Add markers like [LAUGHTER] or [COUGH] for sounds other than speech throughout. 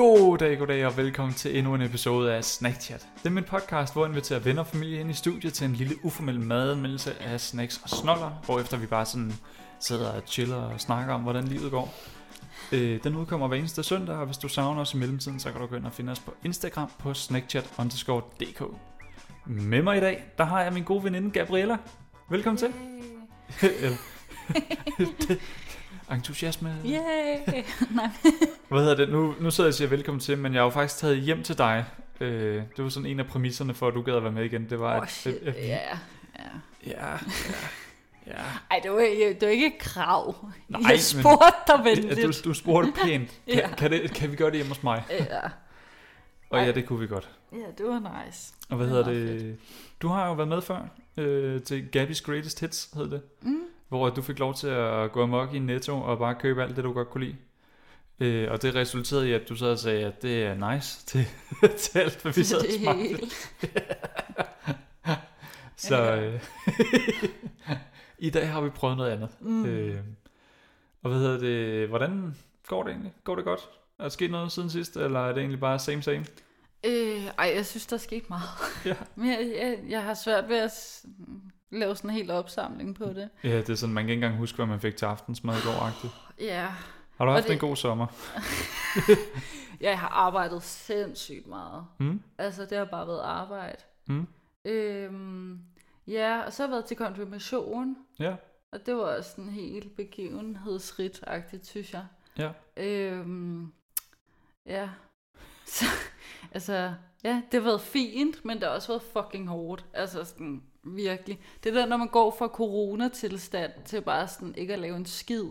God dag, god dag og velkommen til endnu en episode af Snack Chat. Det er min podcast, hvor jeg inviterer venner og familie ind i studiet til en lille uformel madanmeldelse af snacks og snoller, hvorefter vi bare sådan sidder og chiller og snakker om, hvordan livet går. Øh, den udkommer hver eneste søndag, og hvis du savner os i mellemtiden, så kan du gå ind og finde os på Instagram på snackchat underscore dk. Med mig i dag, der har jeg min gode veninde Gabriella. Velkommen til. [LAUGHS] [LAUGHS] Entusiasme. Yay! [LAUGHS] Nej, Hvad hedder det? Nu, nu sidder jeg og siger velkommen til, men jeg har jo faktisk taget hjem til dig. Øh, det var sådan en af præmisserne for, at du gad at være med igen. Det var, oh, at, shit. at, at, Ja, ja. ja, ja. Ej, det var, ikke, det var ikke et krav. Nej, jeg spurgte dig venligt. du, du spurgte pænt. [LAUGHS] Kan, Ja. kan, det, kan vi gøre det hjemme hos mig? Ja. Og Ej. ja, det kunne vi godt. ja, det var nice. Og hvad Det hedder det? Du har jo været med før øh, til Gabby's Greatest Hits, hed det. Mm. Hvor du fik lov til at gå amok i Netto og bare købe alt det, du godt kunne lide. Øh, og det resulterede i, at du og sagde, at det er nice [LAUGHS] til, til alt, hvad vi sad og det smagte. hele. [LAUGHS] Så øh, [LAUGHS] i dag har vi prøvet noget andet. Mm. Øh, og hvad hedder det? Hvordan går det egentlig? Går det godt? Er der sket noget siden sidst, eller er det egentlig bare same same? Øh, ej, jeg synes, der er sket meget. Ja. Men jeg, jeg, jeg har svært ved at lave sådan en hel opsamling på det. Ja, det er sådan, man kan ikke engang huske, hvad man fik til aftensmad i går. -agtigt. Ja, Har du haft det- en god sommer? [LAUGHS] jeg har arbejdet sindssygt meget. Hmm? Altså, det har bare været arbejde. Hmm? Øhm, ja, og så har jeg været til konfirmation. Ja. Og det var også sådan helt begivenhedsrigt-agtigt, synes jeg. Ja. Øhm, ja. [LAUGHS] Så, altså, ja, det har været fint, men det har også været fucking hårdt. Altså sådan, virkelig. Det er der, når man går fra coronatilstand til bare sådan ikke at lave en skid,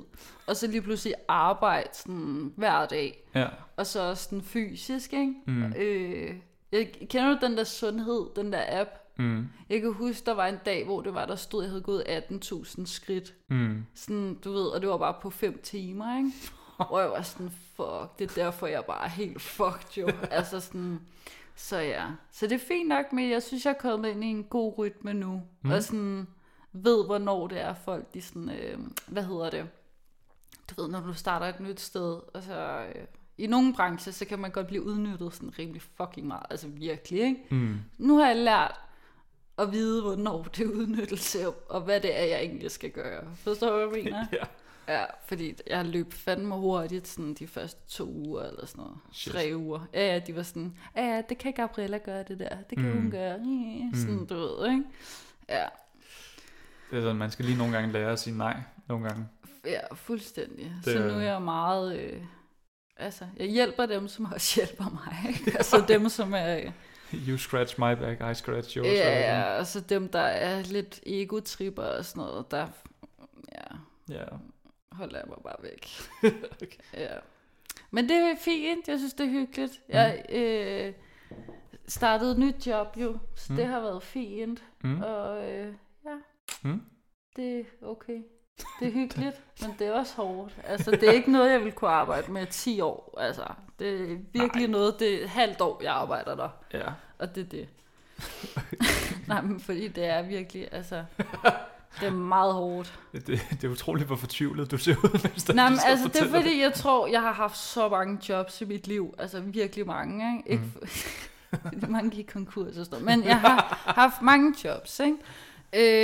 og så lige pludselig arbejde sådan hver dag, Ja. og så også sådan fysisk, ikke? Mm. Øh, jeg, kender du den der sundhed, den der app? Mm. Jeg kan huske, der var en dag, hvor det var, der stod, at jeg havde gået 18.000 skridt. Mm. Sådan, du ved, og det var bare på 5 timer, ikke? [LAUGHS] Og jeg var sådan, fuck, det er derfor, jeg bare er helt fucked, jo. altså sådan, så ja. Så det er fint nok, men jeg synes, jeg er kommet ind i en god rytme nu. Mm. Og sådan, ved, hvornår det er, folk, de sådan, øh, hvad hedder det? Du ved, når du starter et nyt sted, og så... Øh, i nogle brancher, så kan man godt blive udnyttet sådan rimelig fucking meget. Altså virkelig, ikke? Mm. Nu har jeg lært at vide, hvornår det er udnyttelse, og hvad det er, jeg egentlig skal gøre. Forstår du, hvad jeg mener? [LAUGHS] Ja. Ja, fordi jeg løb fandme hurtigt sådan de første to uger eller sådan noget. Shit. Tre uger. Ja, ja, de var sådan, ja, ja, det kan Gabriella gøre det der. Det kan mm. Mm. hun gøre. Mm. Sådan, du ved, ikke? Ja, Det er sådan, man skal lige nogle gange lære at sige nej. Nogle gange. ja fuldstændig. Det så nu er jeg meget... Øh, altså, jeg hjælper dem, som også [LAUGHS] hjælper mig. Ikke? altså dem, som er... You scratch my back, I scratch yours. Ja, ja, altså dem, der er lidt egotripper og sådan noget, der... Ja. Ja. Holder jeg mig bare væk. [LAUGHS] Okay. Ja. Men det er fint, jeg synes, det er hyggeligt. Jeg øh, startede et nyt job jo, så Mm. det har været fint. Mm. Og øh, ja, Mm. det er okay. Det er [LAUGHS] hyggeligt, men det er også hårdt. Altså, det er ikke noget, jeg vil kunne arbejde med 10 år. Altså, det er virkelig Nej. noget, det er et halvt år, jeg arbejder der. Ja. Og det er det. [LAUGHS] Nej, men fordi det er virkelig, altså, det er meget hårdt. Det, det, er utroligt, hvor fortvivlet du ser ud, mens der Nej, men altså, det er fordi, jeg tror, jeg har haft så mange jobs i mit liv. Altså virkelig mange, ikke? ikke Mm. [LAUGHS] mange gik konkurs og sådan. Men jeg har [LAUGHS] haft mange jobs, ikke?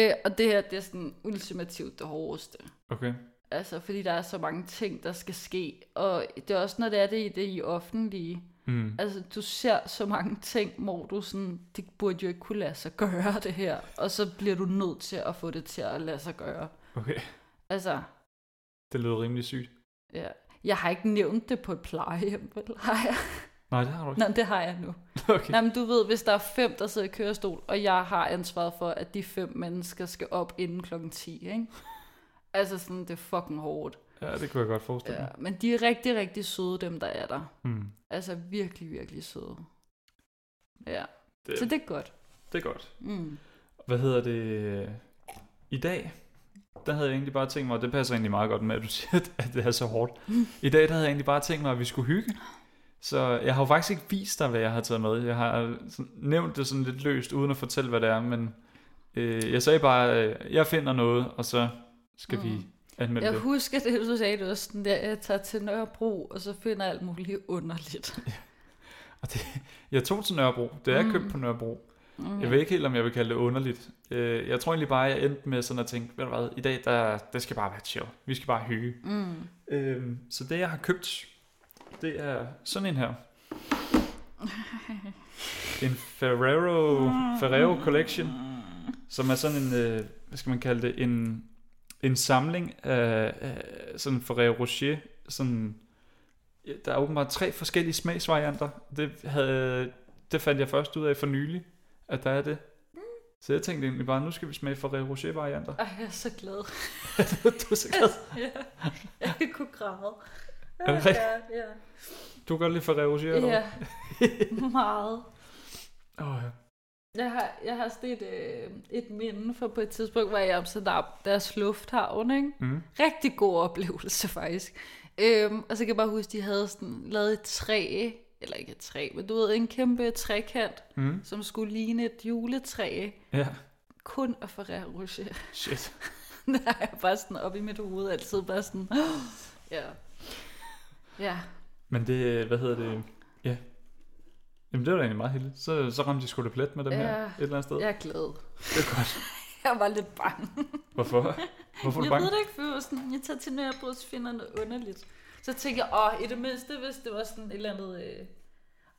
Øh, og det her, det er sådan ultimativt det hårdeste. Okay. Altså, fordi der er så mange ting, der skal ske. Og det er også, når det er det i det i offentlige. Mm. Altså, du ser så mange ting, hvor du sådan, det burde jo ikke kunne lade sig gøre, det her. Og så bliver du nødt til at få det til at lade sig gøre. Okay. Altså, Det lyder rimelig sygt. ja. Jeg har ikke nævnt det på et plejehjem, vel? Har jeg? Nej, det har du ikke. Nå, det har jeg nu. [LAUGHS] Okay. Nej, men du ved, hvis der er fem, der sidder i kørestol, og jeg har ansvaret for, at de fem mennesker skal op inden klokken 10, ikke? Altså sådan, det er fucking hårdt. Ja, det kunne jeg godt forestille Ja, mig. men de er rigtig, rigtig søde, dem der er der. Mm. Altså virkelig, virkelig søde. Ja, Det, så det er godt. det er godt. Mm. Hvad hedder det? I dag, der havde jeg egentlig bare tænkt mig, og det passer egentlig meget godt med, at du [LAUGHS] siger, at det er så hårdt. I dag, der havde jeg egentlig bare tænkt mig, at vi skulle hygge. Så jeg har jo faktisk ikke vist dig, hvad jeg har taget med. Jeg har nævnt det sådan lidt løst, uden at fortælle, hvad det er, men øh, jeg sagde bare, øh, jeg finder noget, og så skal mm. vi anmelde Jeg det. husker det, du sagde, det var sådan der, jeg tager til Nørrebro, og så finder alt muligt underligt. [LAUGHS] Og det, jeg tog til Nørrebro. Det er Mm. mm. købt på Nørrebro. Mm. Jeg ved ikke helt, om jeg vil kalde det underligt. Øh, Jeg tror egentlig bare, jeg endte med sådan at tænke, ved du hvad, i dag, der, det skal bare være chill. Vi skal bare hygge. Mm. Øhm, så det, jeg har købt, det er sådan en her. [LAUGHS] En Ferrero, Ferrero Collection, som er sådan en, øh, hvad skal man kalde det, en, en samling af, af sådan Ferrero Rocher, sådan, der er åbenbart tre forskellige smagsvarianter. Det, havde, det fandt jeg først ud af for nylig, at der er det. Så jeg tænkte egentlig bare, nu skal vi smage Ferrero Rocher varianter. Ej, jeg er så glad. [LAUGHS] du er så glad. [LAUGHS] ja, jeg kunne græde. Er det rigtigt? Ja, ja. Du kan godt lide Ferrero Rocher, eller ja. meget. Åh, ja. Jeg har, jeg har sådan et, øh, et minde for på et tidspunkt, hvor jeg i Amsterdam, deres lufthavn, ikke? Mm. Rigtig god oplevelse faktisk. Øhm, og så kan jeg bare huske, de havde sådan lavet et træ, eller ikke et træ, men du ved, en kæmpe trekant, Mm. som skulle ligne et juletræ, Ja, kun af Ferrero Rocher. shit. [LAUGHS] Der er jeg bare sådan op i mit hoved, altid bare sådan, [GASPS] ja. Ja, Men det, hvad hedder det? Ja. Jamen det var da egentlig meget heldigt. Så, så ramte de sgu da plet med dem Ja. her et eller andet sted. jeg er glad. Det er godt. [LAUGHS] Jeg var lidt bange. Hvorfor? Hvorfor er du jeg bange? ved det ikke, for jeg jeg tager til Nørrebro, så finder jeg noget underligt. Så tænkte jeg, åh, i det mindste, hvis det var sådan et eller andet, øh,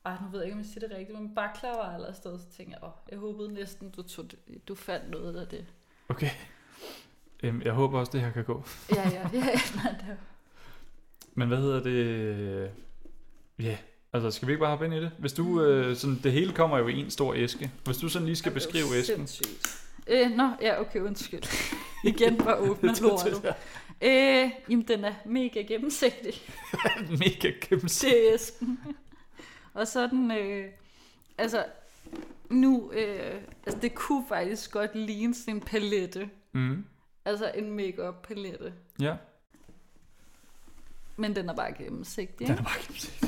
ej, nu ved jeg ikke, om jeg siger det rigtigt, men baklava eller sted, så tænkte jeg, åh, jeg håbede næsten, du, tog, det- du fandt noget af det. Okay. Øhm, jeg håber også, det her kan gå. Ja, ja, ja, [LAUGHS] nej, det var- Men hvad hedder det? Ja, altså skal vi ikke bare hoppe ind i det? Hvis du, øh, sådan, det hele kommer jo i en stor æske. Hvis du sådan lige skal det beskrive æsken. Øh, nå, ja, okay, undskyld. [LAUGHS] Igen bare åbne lortet. Øh, jamen, den er mega gennemsigtig. [LAUGHS] Mega gennemsigtig. til æsken. og så er den, øh, altså, nu, øh, altså det kunne faktisk godt ligne sådan en palette. Mm. Altså en make palette. Ja, Men den er bare gennemsigtig. den ikke? er bare gennemsigtig.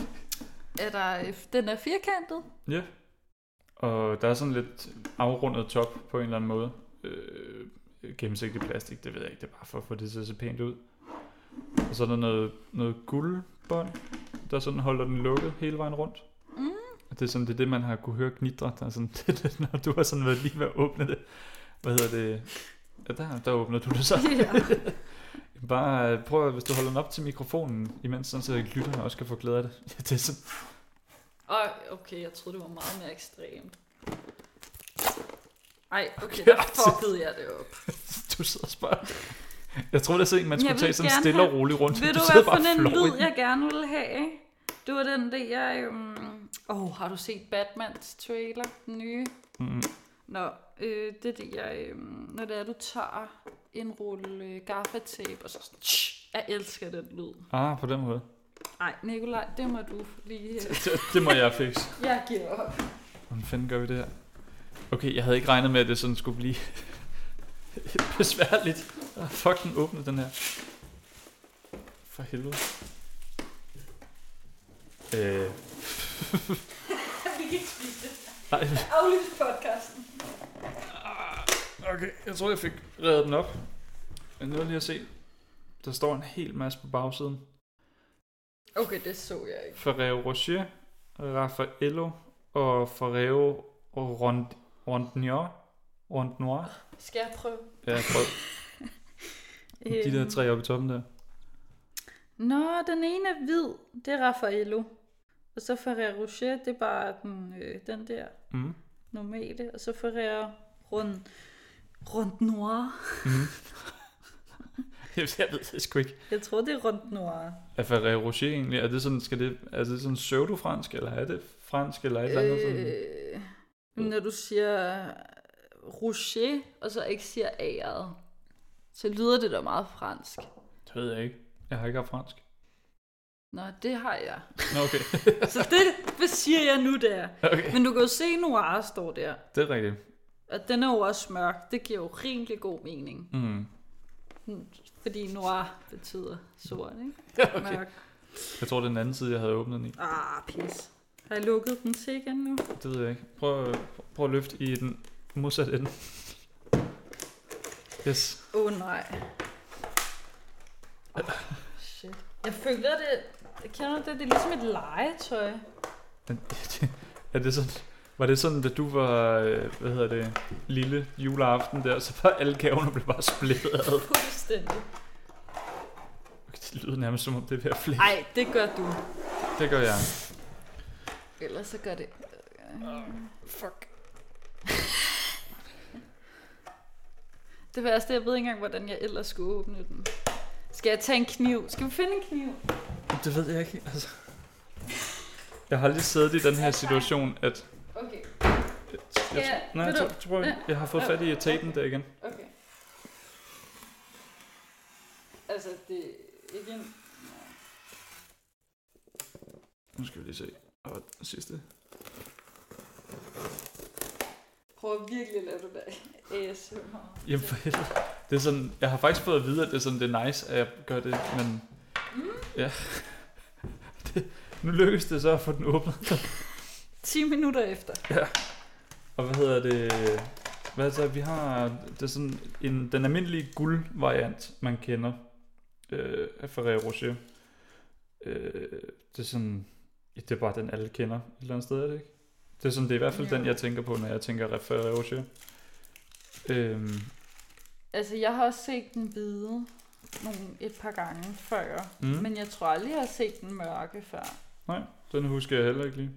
Er der, øh, den er firkantet. Ja. Og der er sådan lidt afrundet top på en eller anden måde. Øh, gennemsigtig plastik, det ved jeg ikke. Det er bare for at få det til at se pænt ud. Og så er der noget, noget guldbånd, der sådan holder den lukket hele vejen rundt. Mm. Og det er sådan, det er det, man har kunne høre knitre. Der er sådan, [LAUGHS] det, det, når du har sådan været lige ved at åbne det. Hvad hedder det? Ja, der, der åbner du det så. [LAUGHS] Ja. Bare øh, prøv, hvis du holder den op til mikrofonen, imens sådan, så lytterne også kan få glæde af det. Ja, det er sådan, Ej, okay, jeg troede, det var meget mere ekstremt. Ej, okay, der fuckede jeg det op. [LAUGHS] du sidder og spørger. Jeg troede, det er en, man skulle tage sådan stille og have- roligt rundt. Ved du, sidder hvad for og en lyd, jeg gerne ville have? Det var den der, jeg... Um... Oh, har du set Batmans trailer, den nye? Mm, Nå, øh, det er det, jeg... Øh, når det er, du tager en rulle øh, gaffatape, og så sådan... Tsh, jeg elsker den lyd. ah, på den måde. Nej, Nikolaj, det må du lige... Øh, Det, det må jeg fikse. [LAUGHS] jeg giver op. Hvordan fanden gør vi det her? Okay, jeg havde ikke regnet med, at det sådan skulle blive [LAUGHS] besværligt. Ah, fuck, den åbnede den her. For helvede. Øh, [LAUGHS] Vi kan ikke spise det. nej, Aflyst podcasten. Okay, jeg tror, jeg fik reddet den op. Men nu lige at se. Der står en hel masse på bagsiden. Okay, det så jeg ikke. Ferrero Rocher, Raffaello og Ferrero Rond Rondnoir. Rondnoir. Skal jeg prøve? Ja, prøv. [LAUGHS] De der tre oppe i toppen der. Nå, den ene er hvid. Det er Raffaello. Og så Ferrero Rocher, det er bare den, øh, den der Mm. normale. Og så Ferrero Rund, Rund Noir. [LAUGHS] Mm. jeg ved det sgu ikke. Jeg tror, det er Rund Noir. Er Ferrero Rocher egentlig, er det sådan, skal det, er det sådan pseudo-fransk, eller er det fransk, eller et eller andet sådan? Øh, når du siger Rocher, og så ikke siger æret, så lyder det da meget fransk. Det ved jeg ikke. Jeg har ikke haft fransk. Nå, det har jeg. Nå, okay. [LAUGHS] Så det, hvad siger jeg nu der? okay. Men du kan jo se, Noir står der. Det er rigtigt. Og den er jo også mørk. Det giver jo rimelig god mening. Mm. Fordi noir betyder sort, ikke? [LAUGHS] Ja, okay. Mørk. Jeg tror, det er den anden side, jeg havde åbnet den i. Ah, pis. Har jeg lukket den til igen nu? Det ved jeg ikke. Prøv, prøv at løfte i den modsatte ende. Yes. Åh oh, nej. Jeg føler det... Jeg kender det, det er ligesom et legetøj. [LAUGHS] Er det sådan, var det sådan, da du var, øh, hvad hedder det, lille juleaften der, så var alle gaverne blev bare splittet ad? Fuldstændig. Det lyder nærmest som om det er ved at flække. Nej, det gør du. Det gør jeg. Ellers så gør det... Fuck. [LAUGHS] Det værste, jeg ved ikke engang, hvordan jeg ellers skulle åbne den. Skal jeg tage en kniv? Skal vi finde en kniv? Det ved jeg ikke, altså. Jeg har aldrig siddet i den her situation, at... Okay, Jeg, Ja, nej, jeg ved tror, jeg, jeg har fået fat i tapen der igen. okay. Altså, det er ikke en... Nu skal vi lige se. Og den sidste. Prøv at virkelig lave det der ASMR. Jamen for helvede. Det er sådan, jeg har faktisk fået at vide, at det er sådan, det er nice, at jeg gør det, men... Ja. [LAUGHS] Det, nu lykkedes det så at få den åbnet. 10 minutter efter. Og hvad hedder det? Hvad det, vi har, det er sådan en, den almindelige guldvariant, man kender øh, af Ferrero Rocher. Øh, det er sådan, ja, det er bare den, alle kender et eller andet sted, er det ikke? Det er sådan, det er i hvert fald Ja. den, jeg tænker på, når jeg tænker Ferrero Rocher. Øhm, Altså, jeg har også set den hvide nogle, et par gange før. Mm. Men jeg tror aldrig, jeg har set den mørke før. Nej, den husker jeg heller ikke lige.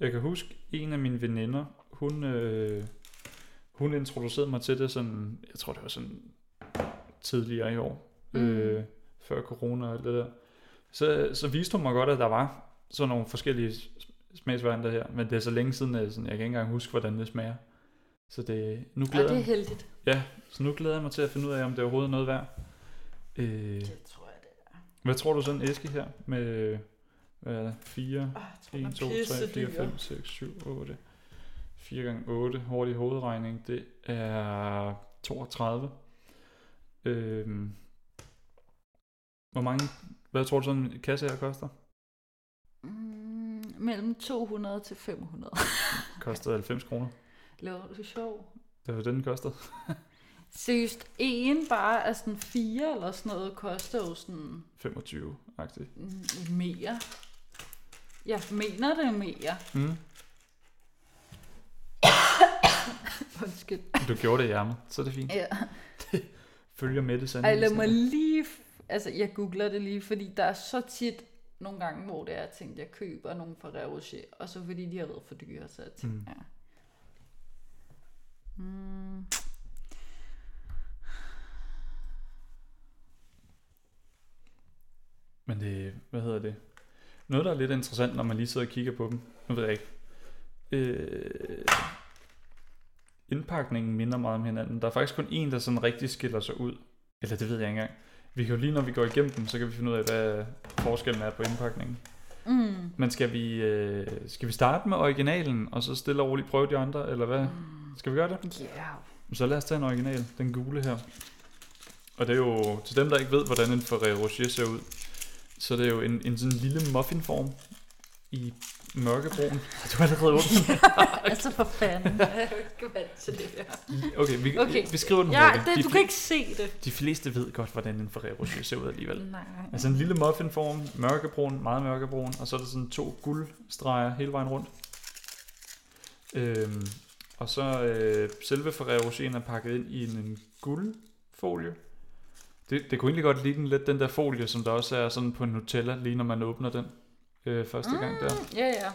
Jeg kan huske, en af mine veninder, hun, øh, hun introducerede mig til det sådan, jeg tror det var sådan tidligere i år, mm. Øh, før corona og alt det der. Så, så viste hun mig godt, at der var sådan nogle forskellige smagsvarianter her, men det er så længe siden, at sådan, jeg kan ikke engang huske, hvordan det smager. Så det, nu glæder, det er jeg, heldigt. så nu glæder jeg mig til at finde ud af, om det overhovedet er noget værd. Øh, Det tror jeg, det er. hvad tror du sådan en æske her med hvad er det, 4, Oh, jeg tror, 1, den 2, er 3, 4, pissedyr. 5, 6, 7, 8. 4 gange 8, hurtig hovedregning, det er 32. Øhm, hvor mange, hvad tror du sådan en kasse her koster? Mm, mellem 200 til 500. Koster 90 kroner. Laver du sjov? Det var det, den kostede. [LAUGHS] Seriøst, en bare af sådan fire eller sådan noget, koster jo sådan 25-agtigt. mm, mere. Jeg mener det er mere. Mm. [COUGHS] Undskyld. Du gjorde det i ærmet, så er det fint. Ja. [LAUGHS] Følger med det Ej, lad mig lige... f- Altså, jeg googler det lige, fordi der er så tit nogle gange, hvor det er, tænkte, jeg køber nogle Ferrero Rocher, og så fordi de har været for dyre, så jeg tænkte, Mm. mm. ja. Mm. Men det, hvad hedder det? Noget, der er lidt interessant, når man lige sidder og kigger på dem. Nu ved jeg ikke. Øh, indpakningen minder meget om hinanden. Der er faktisk kun en, der sådan rigtig skiller sig ud. Eller det ved jeg ikke engang. Vi kan jo lige, når vi går igennem dem, så kan vi finde ud af, hvad forskellen er på indpakningen. Mm. Men skal vi, øh, skal vi starte med originalen, og så stille og roligt prøve de andre, eller hvad? Skal vi gøre det? Ja. Så lad os tage en original, den gule her. Og det er jo, til dem der ikke ved, hvordan en Ferrero Rocher ser ud, så det er jo en, en sådan lille muffinform i mørkebrun. [LAUGHS] Du har allerede åbnet. altså for fanden. Jeg er jo ikke vant til det her. Okay, vi, Okay. vi skriver den Ja, hurtigt. det, de, du kan ikke se det. de fleste ved godt, hvordan en Ferrero Rocher ser ud alligevel. Nej. Altså en lille muffinform, mørkebrun, meget mørkebrun, og så er der sådan to guldstreger hele vejen rundt. Øhm, og så øh, selve Ferrero Rocher er pakket ind i en, en guldfolie. Det, det kunne egentlig godt ligne lidt den der folie, som der også er sådan på en Nutella, lige når man åbner den øh, første mm. gang der. Ja, ja.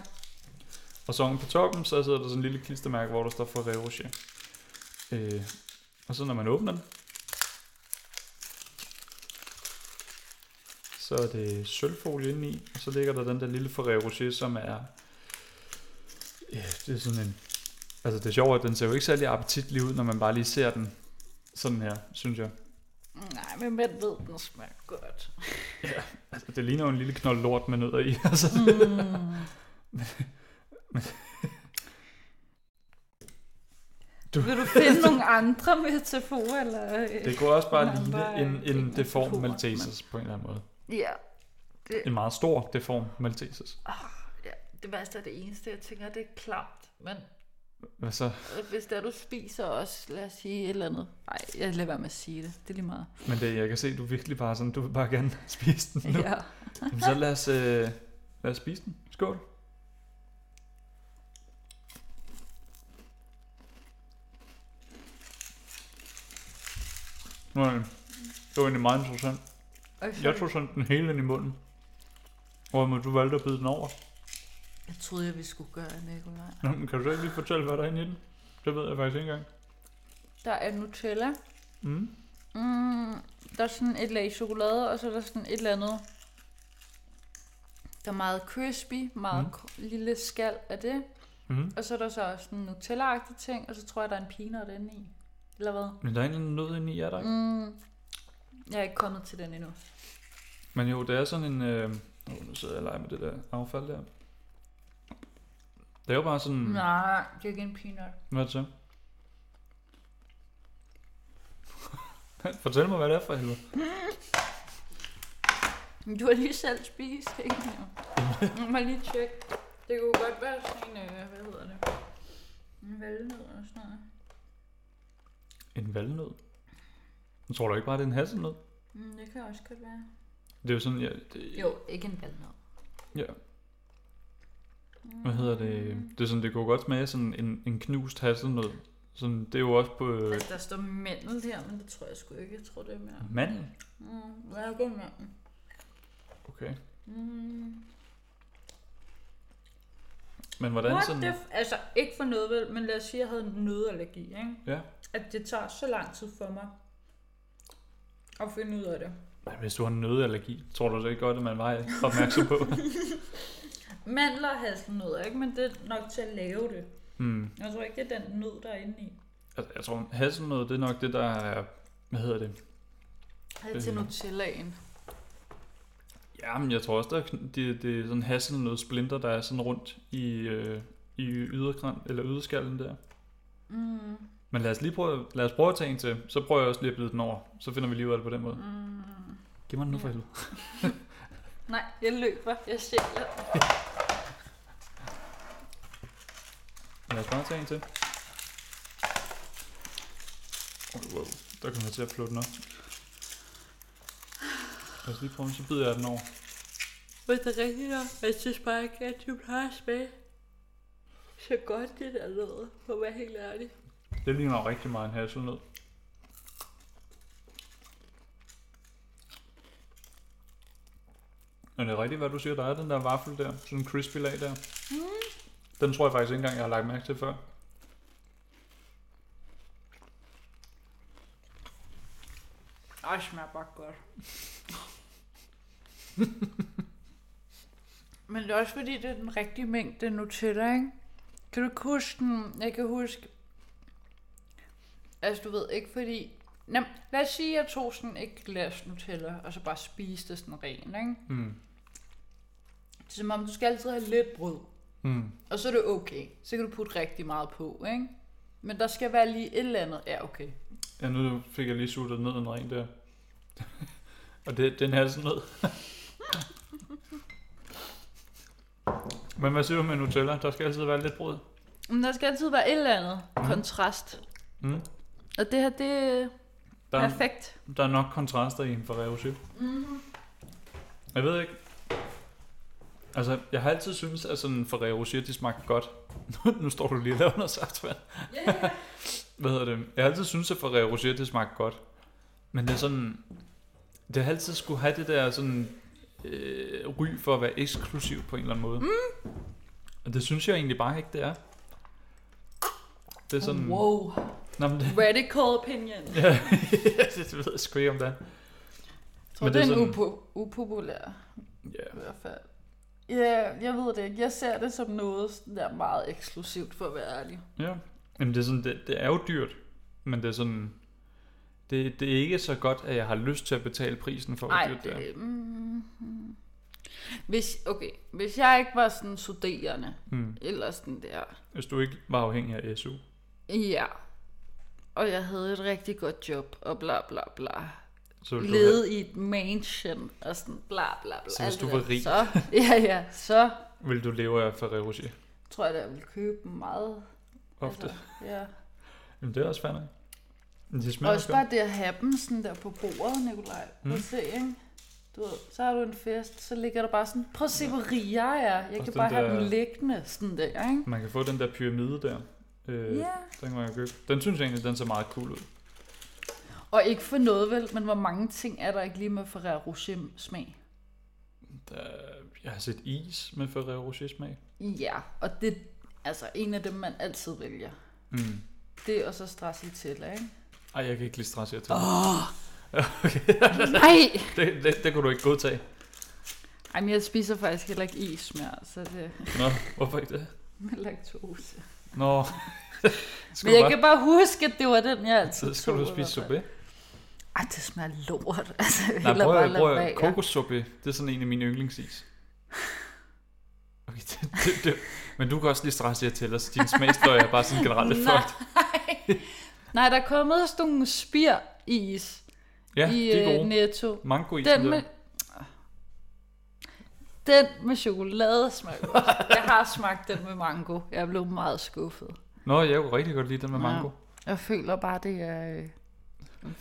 Og så på toppen, så sidder der sådan en lille klistermærke, hvor der står Ferrero Rocher. Øh, og så når man åbner den, så er det sølvfolie indeni, og så ligger der den der lille Ferrero Rocher, som er... Ja, det er sådan en... Altså det er sjovt, at den ser jo ikke særlig appetitlig ud, når man bare lige ser den sådan her, synes jeg. Men hvem ved, den smager godt. Altså, det ligner jo en lille knold lort med nødder i. [LAUGHS] Altså, Mm. Du- Vil du finde nogle andre metaforer? Eller? det kunne også bare ligne en, en deform Maltesers på en eller anden måde. Ja. En meget stor deform Maltesers. ja. Det værste er det eneste, jeg tænker, det er klamt. Men Hvad så? Hvis der du spiser også, lad os sige et eller andet. Nej, jeg lader være med at sige det. Det er lige meget. Men det, jeg kan se, du virkelig bare sådan, du vil bare gerne [LAUGHS] spise den nu. Ja. Jamen, så lad os, øh, lad os spise den. Skål. Nej, det var egentlig meget interessant. Jeg tog sådan den hele ind i munden. Hvor må du valgte at bide den over. Jeg troede, jeg vi skulle gøre, Nikolaj. Nå, men kan du så ikke lige fortælle, hvad der er inde i den? Det ved jeg faktisk ikke engang. Der er Nutella. Mm. Mm, der er sådan et lag chokolade, og så er der sådan et eller andet. Der er meget crispy, meget Mm. lille skal af det. Mm. Og så er der så også sådan en Nutella-agtig ting, og så tror jeg, der er en peanut inde i. Eller hvad? Men der er egentlig noget inde i, er der ikke? Mm, jeg er ikke kommet til den endnu. Men jo, det er sådan en... Øh... Oh, nu sidder jeg og leger med det der affald der. Det er jo bare sådan... Nej, det er ikke en peanut. Hvad er det så? Fortæl mig, hvad det er for helvede. Du har lige selv spist, ikke? Nu må jeg lige tjekke. Det kunne godt være sådan en, øh, hvad hedder det? En valnød eller sådan noget. En valnød? Jeg tror du ikke bare, det er en hasselnød? Mm, det kan også godt være. Det er jo sådan, ja, det, Jo, ikke en valnød. ja. Hvad hedder det? Det er sådan, det kunne godt smage sådan en, en knust hasselnød. Sådan, det er jo også på øh, Altså, der står mandel her, men det tror jeg sgu ikke. Jeg tror, det er mere. mandel. Mm, hvad er det mandel? Okay. Mm. Men hvordan What sådan... f- altså, ikke for noget vel, men lad os sige, at jeg havde nødallergi, ikke? Ja. At det tager så lang tid for mig at finde ud af det. Men Hvis du har nødallergi, tror du så ikke godt, at man var opmærksom på? [LAUGHS] Mandler og hasselnødder, ikke? Men det er nok til at lave det. hmm. Jeg tror ikke, det er den nød, der er inde i. Altså, jeg tror, hasselnød, det er nok det, der er... Hvad hedder det? Det er til Øh. Nutellaen. Ja, men jeg tror også, der er, det, det er sådan hasselnød splinter, der er sådan rundt i, øh, i yderkran, eller yderskallen der. Mm. Men lad os lige prøve, lad os prøve at tage en til. Så prøver jeg også lige at blide den over. Så finder vi lige ud af det på den måde. Mm. Giv mig den nu for helvede. [LAUGHS] Nej, jeg løber. Jeg ser Lad os bare tage en til. Oh, wow. Der kommer jeg til at flå den op. Lad os lige prøve, så bider jeg den over. Men det er rigtigt nok. Jeg synes bare ikke, at du plejer at smage så godt det der lød, for at være helt ærlig. Det ligner rigtig meget en hasselnød. Men det er rigtigt, hvad du siger, der er den der vaffel der, sådan en crispy lag der. Mm. Den tror jeg faktisk ikke engang, jeg har lagt mærke til før. Ej, smager bare godt. [LAUGHS] Men det er også fordi, det er den rigtige mængde Nutella, ikke? Kan du ikke huske den? Jeg kan huske... Altså, du ved ikke, fordi... Nå, lad os sige, at jeg tog sådan et glas Nutella, og så bare spiste sådan ren, ikke? Mm. Det er som om, du skal altid have lidt brød. Mm. Og så er det okay. Så kan du putte rigtig meget på, ikke? Men der skal være lige et eller andet. Ja, okay. Ja, nu fik jeg lige suttet ned en ren der. [LAUGHS] Og det, den sådan noget. [LAUGHS] Men hvad siger du med Nutella? Der skal altid være lidt brød. Men der skal altid være et eller andet Mhm. kontrast. Mm. Og det her, det Der, er, perfekt. der er nok kontraster i en Ferrero Rocher. Mm-hmm. Jeg ved ikke. Altså, jeg har altid syntes, at sådan en Ferrero Rocher, de smagte godt. [LAUGHS] nu står du lige og laver noget saftvand. Yeah. Hvad hedder det? Jeg har altid syntes, at Ferrero Rocher, det smagte godt. Men det er sådan... Det har altid skulle have det der sådan... Øh, ry for at være eksklusiv på en eller anden måde. Mm. Og det synes jeg egentlig bare ikke, det er. Det er sådan... Wow. Nå, men det, Radical opinion. ja, [LAUGHS] det ved jeg sgu ikke om det er. Jeg tror, Men det er, det er en sådan- upo- upopulær Ja. i hvert fald. Ja, jeg ved det ikke. Jeg ser det som noget der meget eksklusivt, for at være ærlig. Ja. Jamen det er, sådan, det, det er jo dyrt, men det er sådan... Det, det er ikke så godt, at jeg har lyst til at betale prisen for, hvor Nej, dyrt det er. mm, mm. Hvis, okay, hvis jeg ikke var sådan studerende, Hmm. eller sådan der, Hvis du ikke var afhængig af SU. ja, og jeg havde et rigtig godt job, og bla bla bla, Så du levede i et mansion, og sådan bla bla bla. Så hvis du det var rig. Så, [LAUGHS] ja, ja, så have, ville du leve af Ferrero Rocher. tror jeg, at jeg ville købe meget ofte. Altså, ja. Men det er også fandme. Men de smager Også bare det at have dem sådan der på bordet, Nikolaj. Mm. Mm. Se, ikke? Du ved, så har du en fest, så ligger der bare sådan, prøv at se, hvor rig jeg er. Jeg Også kan bare have der- dem liggende sådan der, ikke? Man kan få den der pyramide der. Øh, Ja. Den kan man købe. Den synes jeg egentlig, den ser meget cool ud. Og ikke for noget vel, men hvor mange ting er der ikke lige med Ferrero Rocher smag? Der, jeg har set is med Ferrero Rocher smag. Ja, og det er altså en af dem, man altid vælger. Mm. Det er også stracciatella, ikke? Ej, jeg kan ikke lide stress, jeg til. Nej! Det, det, det kunne du ikke godtage. Ej, men jeg spiser faktisk heller ikke is mere, så det Nå, hvorfor ikke det? [LAUGHS] med laktose. Nå. [LAUGHS] Men Skulle jeg du kan bare huske, at det var den, jeg altid bare, så skal du spise sorbet. Ej, det smager lort. [LAUGHS] Altså, Nej, prøv, bare at- lade prøv være. at- kokossorbet. Det er sådan en af mine yndlingsis. [LAUGHS] Okay, det, det, det, men du kan også lide stress, jeg tæller, så din smagsløg er bare sådan generelt Nej. fucked. Nej, der er kommet sådan nogle spir is Ja, i de er øh, gode. Netto. Mangoisen Den der. med, den med chokolade smager godt. [LAUGHS] Jeg har smagt den med mango. Jeg blev meget skuffet. Nå, jeg kunne rigtig godt lide den med mango. Jeg føler bare, det er øh,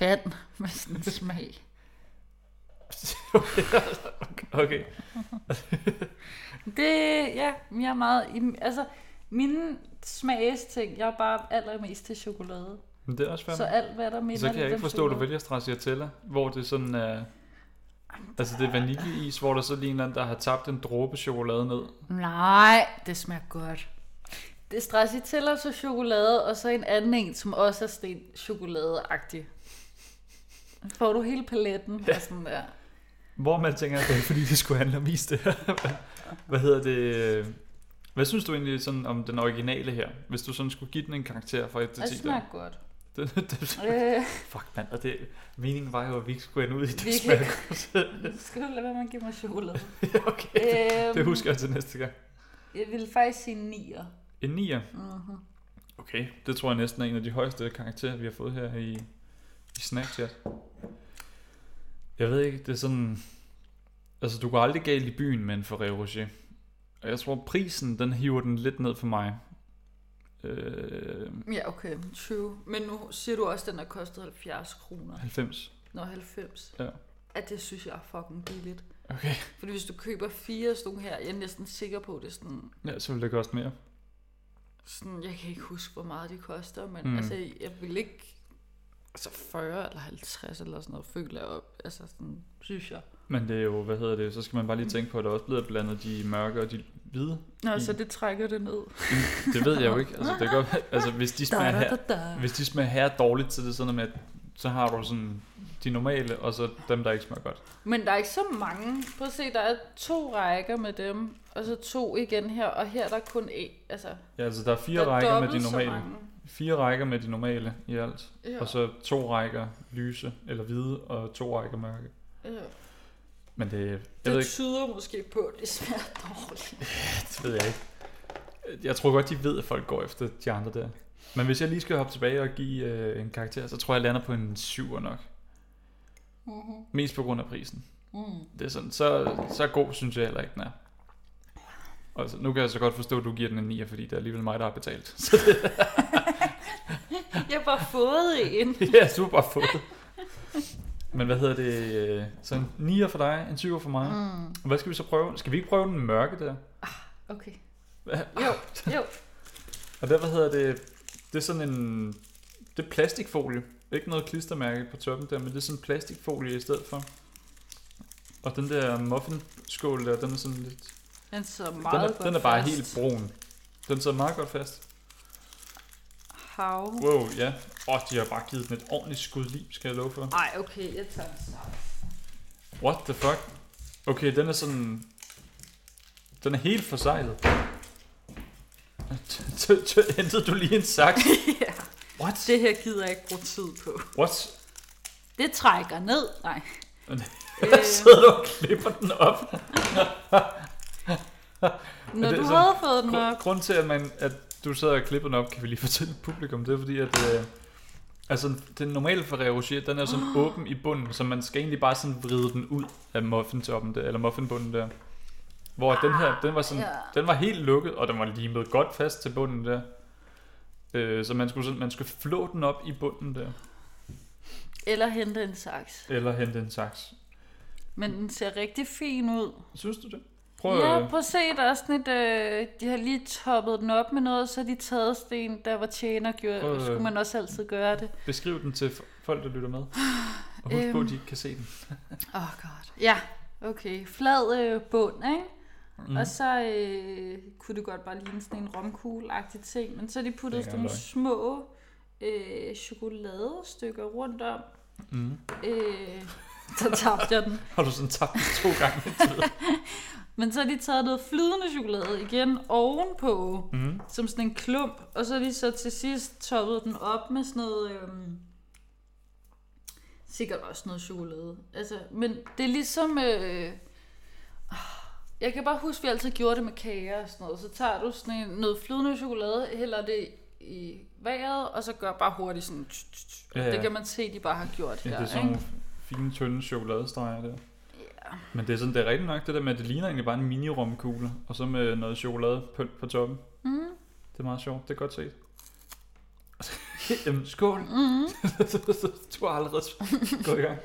vand med sådan en smag. [LAUGHS] Okay. Det, ja, jeg er meget... Altså, mine smagsting, jeg er bare allermest til chokolade. Men det er også Så fandme. alt, hvad der minder Så kan jeg ikke forstå, at du vælger stracciatella, hvor det sådan er... Altså det er vaniljeis, hvor der så lige en eller anden, der har tabt en dråbe chokolade ned. Nej, det smager godt. Det er stracciatella så chokolade, og så en anden en, som også er sten chokoladeagtig. Får du hele paletten ja. og sådan der. Hvor man tænker, at det er fordi, det skulle handle om is det her. Hvad hedder det? Hvad synes du egentlig sådan om den originale her? Hvis du sådan skulle give den en karakter fra 1 til Det 10 smager der. godt. [LAUGHS] Det, det, Øh, fuck mand, og det, meningen var jo, at vi ikke skulle ende ud i det kan- godt. [LAUGHS] skal du lade være med at give mig chokolade? [LAUGHS] okay, Øhm, det husker jeg til næste gang. Jeg vil faktisk sige 9'er. En 9'er. Mhm. Okay, det tror jeg næsten er en af de højeste karakterer, vi har fået her i, i Snapchat. Jeg ved ikke, det er sådan... Altså, du går aldrig galt i byen med en Ferrero Rocher. Og jeg tror, prisen, den hiver den lidt ned for mig. Øh, Ja, okay, true. Men nu siger du også, at den har kostet 70 kroner. 90. Nå, 90. Ja. At det synes jeg er fucking billigt. Okay. Fordi hvis du køber fire sådan her, jeg er næsten sikker på, at det er sådan, Ja, så vil det koste mere. sådan, jeg kan ikke huske, hvor meget de koster, men Mm. mm. altså, jeg vil ikke, altså 40 eller 50 eller sådan noget, føler jeg op, altså sådan, synes jeg. Men det er jo, hvad hedder det, så skal man bare lige tænke på, at der også bliver blandet de mørke og de hvide. Nå, i. så det trækker det ned. Det ved jeg jo ikke. Altså, det godt, altså hvis de smager her, hvis de smager her dårligt, så er det sådan noget med, at så har du sådan de normale, og så dem, der ikke smager godt. Men der er ikke så mange. Prøv at se, der er to rækker med dem, og så to igen her, og her er der kun én. Altså, Ja, altså der er fire der er rækker med de normale. Fire rækker med de normale i alt. Ja. Og så to rækker lyse eller hvide, og to rækker mørke. Ja. Men det, jeg Det ved ikke, tyder måske på, at det smager dårligt. [LAUGHS] det ved jeg ikke. Jeg tror godt, de ved, at folk går efter de andre der. Men hvis jeg lige skal hoppe tilbage og give øh, en karakter, så tror jeg, jeg lander på en 7'er nok. Mm-hmm. Mest på grund af prisen. Mm. Det er sådan, så, så god synes jeg heller ikke, den er. Og så, nu kan jeg så godt forstå, at du giver den en 9'er, fordi det er alligevel mig, der har betalt. [LAUGHS] Så det, [LAUGHS] Jeg har bare fået en. ja, bare fået. Men hvad hedder det? øh, Så en 9'er for dig, en 7'er for mig. Mm. Hvad skal vi så prøve? Skal vi ikke prøve den mørke der? Okay. Hvad? Jo, jo. [LAUGHS] Og der, hvad hedder det? Det er sådan en... Det er plastikfolie. Ikke noget klistermærke på toppen der, men det er sådan en plastikfolie i stedet for. Og den der muffinskål der, den er sådan lidt... Den sidder Den meget er, godt den er bare fast. helt brun. Den sidder meget godt fast. Hav. Wow, ja. Åh, oh, de har bare givet den et ordentligt skud liv, skal jeg love for. Ej, okay, jeg tager den snart. What the fuck? Okay, den er sådan... Den er helt forsejlet. [LAUGHS] Hentede du lige en saks? [LAUGHS] ja. What? Det her gider jeg ikke bruge tid på. What? Det trækker ned. Nej. [LAUGHS] Øh, Sidder du og klipper den op? når du havde fået den op. Grunden til, at, man, at du sidder og klipper den op, kan vi lige fortælle publikum, det er fordi, at øh, altså, den normale Ferrero Rocher, den er sådan åben i bunden, så man skal egentlig bare sådan vride den ud af muffintoppen der, eller muffinbunden der. Hvor den her, den var, sådan, Ja. den var helt lukket, og den var limet godt fast til bunden der. Øh, så man skulle, sådan, man skulle flå den op i bunden der. Eller hente en saks. Eller hente en saks. Men den ser rigtig fin ud. Synes du det? Prøv Ja, at... prøv at se, der er sådan et, øh, de har lige toppet den op med noget, så har de taget sten, der var tjener gjorde, Prøv, øh, skulle man også altid gøre det. Beskriv den til folk, der lytter med. Og husk på, Øhm. at de ikke kan se den. [LAUGHS] Åh, oh godt. Ja, okay. Flad øh, bund, ikke? Mm. Og så øh, kunne det godt bare ligne sådan en romkugle-agtig ting, men så har de puttet Det sådan nogle små øh, chokoladestykker rundt om. Mm. Øh, så tabte jeg den. [LAUGHS] Har du sådan tabt to gange? [LAUGHS] Men så har de taget noget flydende chokolade igen ovenpå, Mm. som sådan en klump, og så har de så til sidst toppet den op med sådan noget, øhm, sikkert også noget chokolade. Altså, men det er ligesom, øh, jeg kan bare huske, at vi altid gjorde det med kager og sådan noget. Så tager du sådan en, noget flydende chokolade, hælder det i vejret, og så gør bare hurtigt sådan, tsk, tsk, tsk. Ja, ja. det kan man se, de bare har gjort Ja, her. det er sådan ikke? nogle fine, tynde chokoladestreger der. Men det er sådan, det er rigtigt nok, det der med, at det ligner egentlig bare en mini-romkugle, og så med noget chokolade på, på toppen. Mm. Det er meget sjovt, det er godt set. [LAUGHS] Jamen, skål! Mm. [LAUGHS] du har allerede [LAUGHS] gået i gang.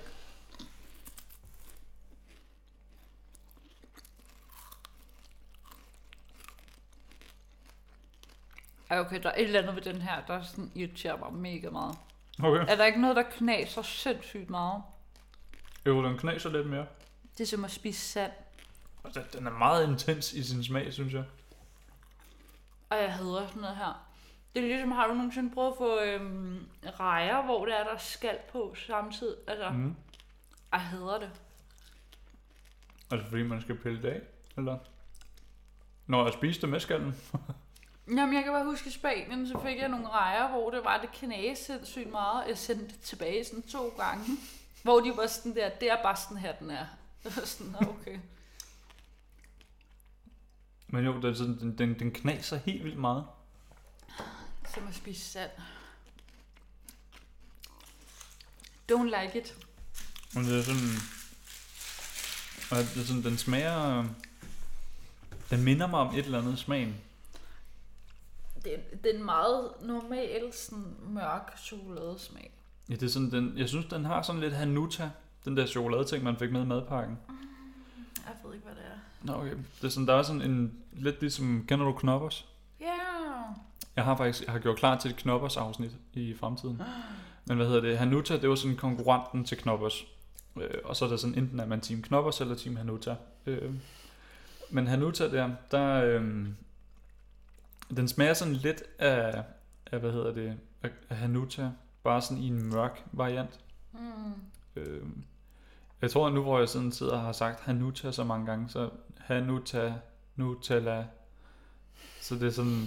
Ej, okay, der er et eller andet ved den her, der sådan irriterer mig mega meget. Okay. Er der ikke noget, der knaser sindssygt meget? Jo, den knaser lidt mere. Det er som at spise sand. Og den- Den er meget intens i sin smag, synes jeg. Og jeg hader sådan noget her. Det er ligesom, har du nogensinde prøvet at få øhm, rejer, hvor det er, der er skal på samtidig? Altså, mm. Mm. jeg hader det. Altså fordi man skal pille det af, eller? Når jeg spiste det med skallen. [LAUGHS] Jamen, jeg kan bare huske i Spanien, så fik jeg nogle rejer, hvor det var det knæse sindssygt meget. Jeg sendte det tilbage sådan to gange. Hvor de var sådan der, det er bare sådan her, den er. [LAUGHS] Sådan, "Nå, okay. Men jo, den, den, den, den knaser helt vildt meget. Som at spise sand. Don't like it. Men det er sådan... Og det er sådan, den smager... Den minder mig om et eller andet smagen. Det det er en meget normal, sådan mørk chokoladesmag. Ja, det er sådan, den, jeg synes, den har sådan lidt Hanuta. Den der chokoladeting, man fik med i madpakken. Jeg ved ikke, hvad det er. Nå, okay. Det er sådan, der er sådan en... Lidt ligesom... Kender du Knoppers? Ja. Yeah. Jeg har faktisk jeg har gjort klar til et Knoppers afsnit i fremtiden. [GASPS] Men hvad hedder det? Hanuta, det var sådan konkurrenten til Knoppers. Øh, og så er der sådan, enten er man team Knoppers eller team Hanuta. Øh, men Hanuta der, der øh, den smager sådan lidt af, af, hvad hedder det, af Hanuta. Bare sådan i en mørk variant. Mm. Øh, jeg tror nu, hvor jeg sådan sidder og har sagt Hanuta så mange gange, så Hanuta, Nutella. Så det er sådan,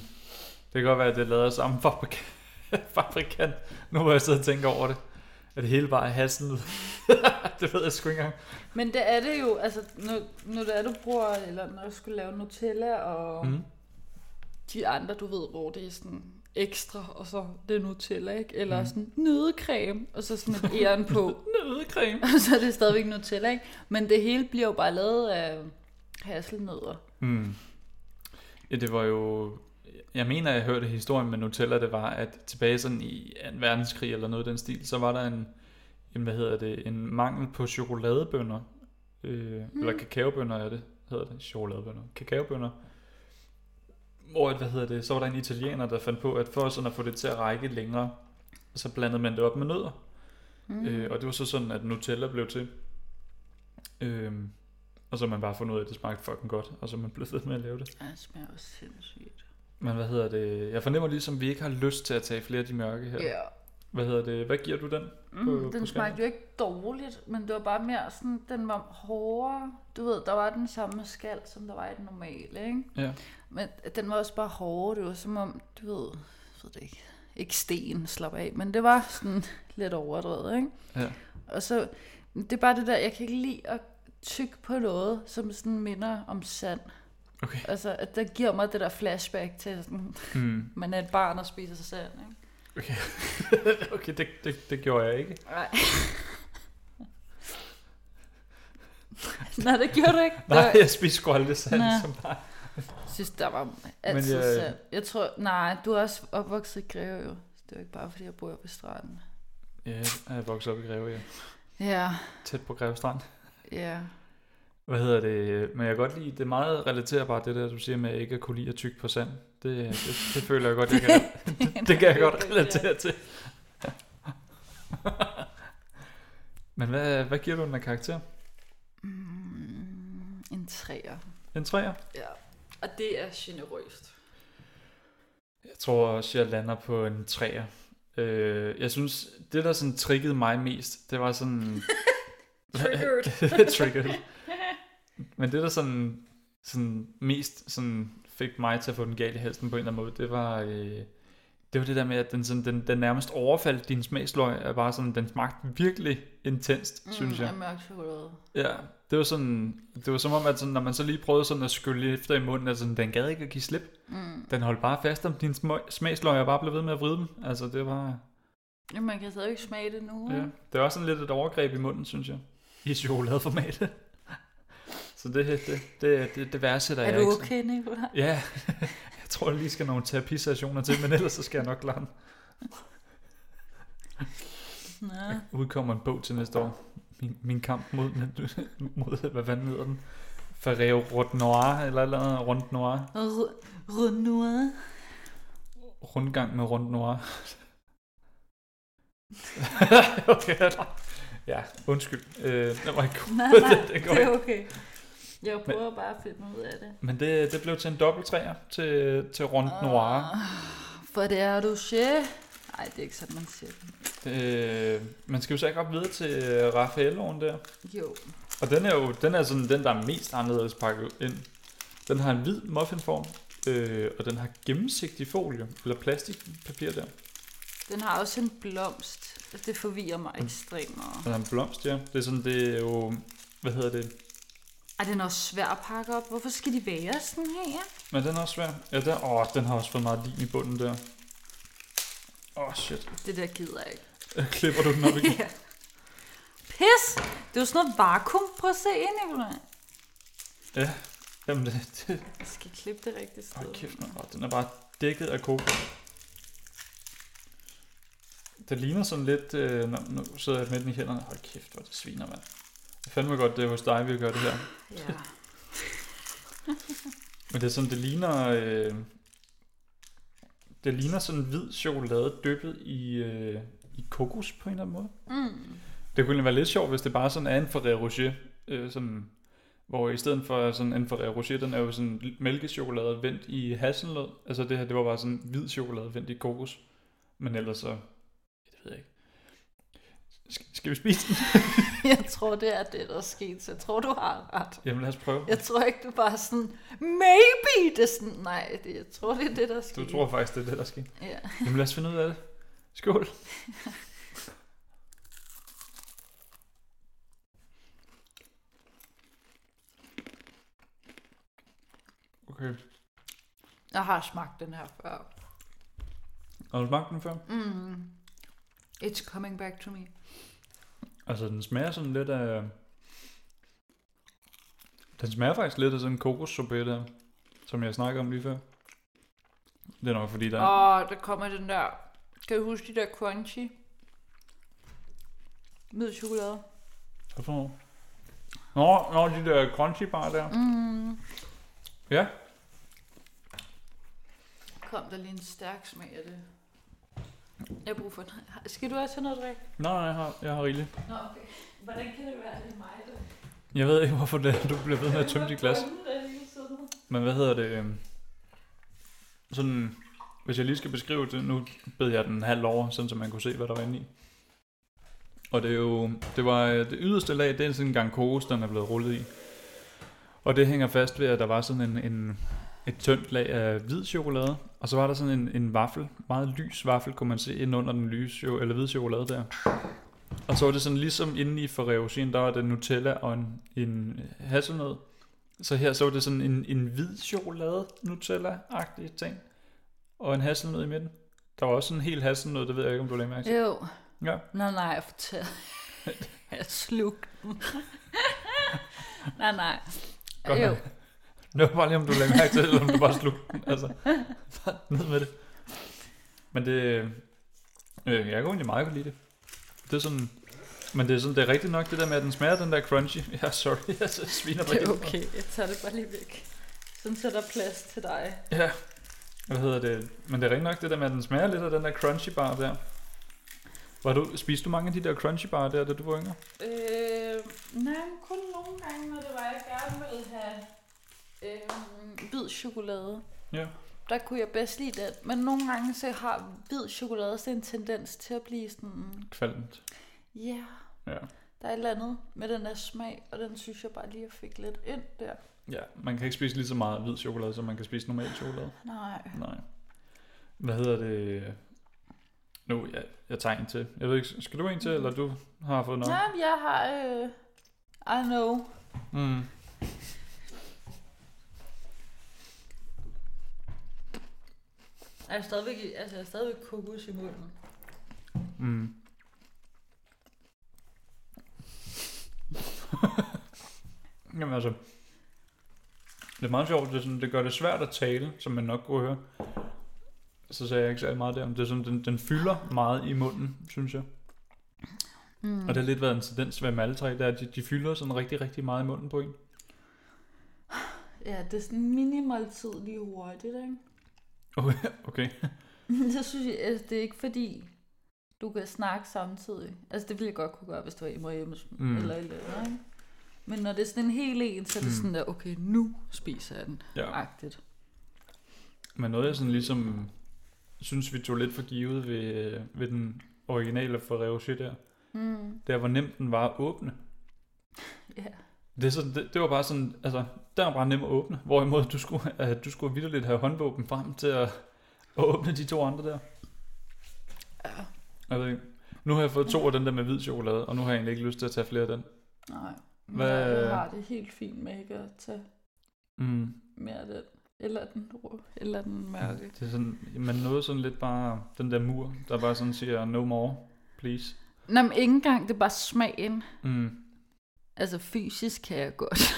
det kan godt være, at det er lavet af samme fabrikant, [LAUGHS] fabrikant nu hvor jeg sidder og tænker over det. At det hele bare er hasselnød. [LAUGHS] det ved jeg sgu ikke engang. Men det er det jo, altså, når, når det er, du bruger, eller når du skulle lave Nutella og. Mm. de andre, du ved, hvor det er sådan ekstra, og så det er Nutella, ikke? Eller Mm. sådan nødecreme, og så sådan et æren på, [LAUGHS] Nødecreme. [LAUGHS] og så er det stadigvæk Nutella, ikke? Men det hele bliver jo bare lavet af hasselnødder. Mm. Ja, det var jo... Jeg mener, jeg hørte historien med Nutella, det var, at tilbage sådan i 2. verdenskrig eller noget i den stil, så var der en, en hvad hedder det, en mangel på chokoladebønner. Øh, mm. Eller kakaobønner er det, hedder det. Chokoladebønner. Kakaobønner. Hvor, hvad hedder det, så var der en italiener, der fandt på, at for sådan at få det til at række længere, så blandede man det op med nødder. Mm. Øh, og det var så sådan, at Nutella blev til. Øh, og så man bare fundet ud af, at det smagte fucking godt, og så man blevet ved med at lave det. Ja, det smager også sindssygt. Men hvad hedder det? Jeg fornemmer ligesom, at vi ikke har lyst til at tage flere af de mørke her. Ja. Hvad hedder det? Hvad giver du den? Mm, på- den på smagte jo ikke dårligt, men det var bare mere sådan, den var hårdere. Du ved, der var den samme skal, som der var i den normale, ikke? Ja. Men den var også bare hårdere. Det var som om, du ved, jeg ved det ikke, ikke sten slap af, men det var sådan lidt overdrevet, ikke? Ja. Og så, det er bare det der, jeg kan ikke lide at tykke på noget, som sådan minder om sand. Okay. Altså, at der giver mig det der flashback til, sådan, Mm. man er et barn og spiser sig sand, ikke? Okay, [LAUGHS] okay det, det, det gjorde jeg ikke. Nej. Nej, det gjorde du ikke. Nej, Det jeg spiste sgu aldrig sand Nå. som barn. Jeg synes, der var altid jeg- jeg... sand. Jeg tror, nej, du er også opvokset i Greve jo. Det er jo ikke bare, fordi jeg bor ved stranden. Ja, jeg er vokset op i Greve, ja. Ja, Tæt på Greve Strand. ja. Hvad hedder det? Men jeg kan godt lide, det er meget relaterbart, det der, du siger med ikke at kunne lide at tykke på sand. Det, det, det føler jeg godt, jeg kan, [LAUGHS] [LAUGHS] det kan jeg godt relatere til. [LAUGHS] Men hvad, hvad giver du den af karakter? Mm, en træer. En træer? Ja. Og det er generøst. Jeg tror også, jeg lander på en træer. Øh, jeg synes, det der sådan triggede mig mest, det var sådan... Triggered. Triggered. Men det der sådan, sådan mest sådan fik mig til at få den galt i halsen på en eller anden måde, det var, øh, det var det der med, at den, sådan, den, den nærmest overfaldt din smagsløg, er bare sådan, den smagte virkelig intenst, mm, synes jeg. Mørk chokolade. Ja, det var sådan, det var som om, at sådan, når man så lige prøvede sådan at skylle efter i munden, altså den gad ikke at give slip. Mm. Den holdt bare fast om din smagsløg og bare blev ved med at vride dem. Altså det var, Jamen, man kan stadig ikke smage det nu. ja, det var sådan lidt et overgreb i munden, synes jeg. I chokoladeformat. Så det, det, det, det, det værdsætter Er jeg du ikke. okay, Nicolaj? Ja, [LAUGHS] jeg tror, jeg lige skal nogle terapisessioner til, men ellers så skal jeg nok klare den. Nå. Udkommer en bog til næste år. Min, min kamp mod, mod, hvad fanden hedder den? Ferrero Rot Noir, eller eller andet Rund Noir. Renoir. Rundgang med Rund Noir. [LAUGHS] [LAUGHS] okay, ja, undskyld. Øh, det var ikke god. Nej, nej, Det- det går det er okay. Jeg prøver bare at finde ud af det. Men det, det blev til en dobbelt træer til, til Rund Noir. Ah, For det er du chef. Nej, det er ikke sådan, man siger det. Øh, man skal jo så ikke op videre til øh, Raffaelloen der. Jo. Og den er jo den er sådan den, der er mest anderledes pakket ind. Den har en hvid muffinform, øh, og den har gennemsigtig folie, eller plastikpapir der. Den har også en blomst. Det forvirrer mig ekstremt meget. Den har en blomst, ja. Det er sådan, det er jo, hvad hedder det? Er den også svær at pakke op? Hvorfor skal de være sådan her? Men den er også svær. Ja, der, åh, den har også fået meget lim i bunden der. Åh, oh, shit. Det der gider jeg ikke. Øh, Klipper du den op igen? [LAUGHS] Ja. Pis! Det er jo sådan noget vakuum. Prøv at se ind, Nicolaj. ja. Jamen, det, det, Jeg skal klippe det rigtige sted. Åh, kæft, man. Åh, den er bare dækket af kokos. Det ligner sådan lidt, øh, nu sidder jeg med den i hænderne. Hold kæft, hvor det sviner, mand. Er fandme godt, det er hos dig, vi gør det her. Ja. [LAUGHS] Men det er sådan, det ligner, øh, det ligner sådan hvid chokolade dyppet i, øh, i kokos på en eller anden måde. Mm. Det kunne være lidt sjovt, hvis det bare sådan er en Ferrero Rocher, øh, sådan, hvor i stedet for sådan en Ferrero Rocher, den er jo sådan mælkechokolade vendt i hasselnød. Altså det her, det var bare sådan hvid chokolade vendt i kokos. Men ellers så, det ved jeg ikke. Skal, vi spise den? [LAUGHS] Jeg tror, det er det, der er sket. Så jeg tror, du har ret. Jamen lad os prøve. Jeg tror ikke, du bare er sådan, maybe. Det er sådan, nej, det, jeg tror, det er det, der er sket. Du tror faktisk, det er det, der sker. Ja. Jamen lad os finde ud af det. Skål. Okay. Jeg har smagt den her før. Har du smagt den før? Mm. It's coming back to me. Altså, den smager sådan lidt af... Den smager faktisk lidt af sådan en kokossorbet der, som jeg snakkede om lige før. Det er nok fordi, der... Åh, der kommer den der. Kan du huske de der crunchy? Hvid chokolade. Hvad for noget? Nå, nå, de der crunchy bar der. Mm. Ja. Kom der lige en stærk smag af det. Jeg har brug for den. Skal du også have noget at drikke? Nej, jeg har, jeg har rigeligt. Nå, okay. Hvordan kan det være, det er mig, der Jeg ved ikke, hvorfor det, du bliver ved med at tømme dit glas. Men hvad hedder det? øhm, Sådan, hvis jeg lige skal beskrive det, nu bed jeg den halv over, sådan så man kunne se, hvad der var inde i. Og det er jo, det var øh, det yderste lag, det er sådan en gang kokos, den er blevet rullet i. Og det hænger fast ved, at der var sådan en, en et tyndt lag af hvid chokolade, og så var der sådan en, en vaffel, meget lys vaffel, kunne man se ind under den lyse, jo- eller hvide chokolade der. Og så var det sådan ligesom inde i Ferrero Rocher, der var det Nutella og en, en hasselnød. Så her så var det sådan en, en hvid chokolade Nutella-agtig ting. Og en hasselnød i midten. Der var også sådan en hel hasselnød, det ved jeg ikke, om du lagde mærke til. Jo. Ja. Nej, nej, jeg fortæller. [LAUGHS] jeg slugte den. [LAUGHS] nej, nej. Godt jo. nok. [LAUGHS] Det var bare lige, om du lagde mærke til, eller om du bare slugte den. Altså, bare ned med det. Men det... Øh, jeg kan egentlig meget godt lide det. Det er sådan... Men det er sådan, det er rigtigt nok det der med, at den smager den der crunchy. [LAUGHS] Ja, sorry, jeg sviner dig Det er okay, jeg tager det bare lige væk. Sådan så der er plads til dig. Ja. Hvad hedder det? Men det er rigtigt nok det der med, at den smager lidt af den der crunchy bar der. Var du, spiste du mange af de der crunchy bar der, da du var yngre? Øh, nej, kun nogle gange, når det var, jeg gerne ville have øh, hvid chokolade. Ja. Der kunne jeg bedst lide det. Men nogle gange så har hvid chokolade også en tendens til at blive sådan, Kvalmt. ja, Ja. der er et eller andet med den der smag, og den synes jeg bare lige, jeg fik lidt ind der. Ja, man kan ikke spise lige så meget hvid chokolade, som man kan spise normal chokolade. Nej. Nej. Hvad hedder det? Nu, jeg, jeg tager en til. Jeg ved ikke, skal du en til, eller du har fået nok? Nej, jeg har, øh, I know. Mm. Jeg er stadigvæk, altså jeg er stadigvæk kokos i munden. Mm. [LAUGHS] Jamen altså, det er meget sjovt, det, er sådan, det gør det svært at tale, som man nok kunne høre. Så sagde jeg ikke særlig meget der, men det er sådan, den, den fylder meget i munden, synes jeg. Mm. Og det har lidt været en tendens ved med alle tre, det er, at de, de fylder sådan rigtig, rigtig meget i munden på en. Ja, det er sådan minimaltid lige hurtigt, ikke? Okay, [LAUGHS] okay. [LAUGHS] Så synes jeg, altså, det er ikke fordi, du kan snakke samtidig. Altså, det ville jeg godt kunne gøre, hvis det var hjemme hjemme, Mm. eller eller andet? Men når det er sådan en hel en, så er det Mm. sådan der, okay, nu spiser jeg den. Ja. Agtigt. Men noget jeg sådan ligesom synes, vi tog lidt for givet ved, ved den originale Ferrero der, Mm. der hvor nemt den var at åbne. Ja. Det, er sådan, det, det var bare sådan, altså, der var bare nem at åbne, hvorimod du skulle, [LAUGHS] at du skulle vidderligt have håndvåben frem til at, at åbne de to andre der. Ja. Jeg ved ikke. Nu har jeg fået to af den der med hvid chokolade, og nu har jeg egentlig ikke lyst til at tage flere af den. Nej. Hvad-? Jeg har det helt fint med ikke at tage Mm. mere af den. Eller den rå, eller den mørke. Det er sådan, man nåede sådan lidt bare den der mur, der bare sådan siger, no more, please. Nå, men ikke engang, det er bare smagen. Mm. Altså fysisk kan jeg godt. [LAUGHS]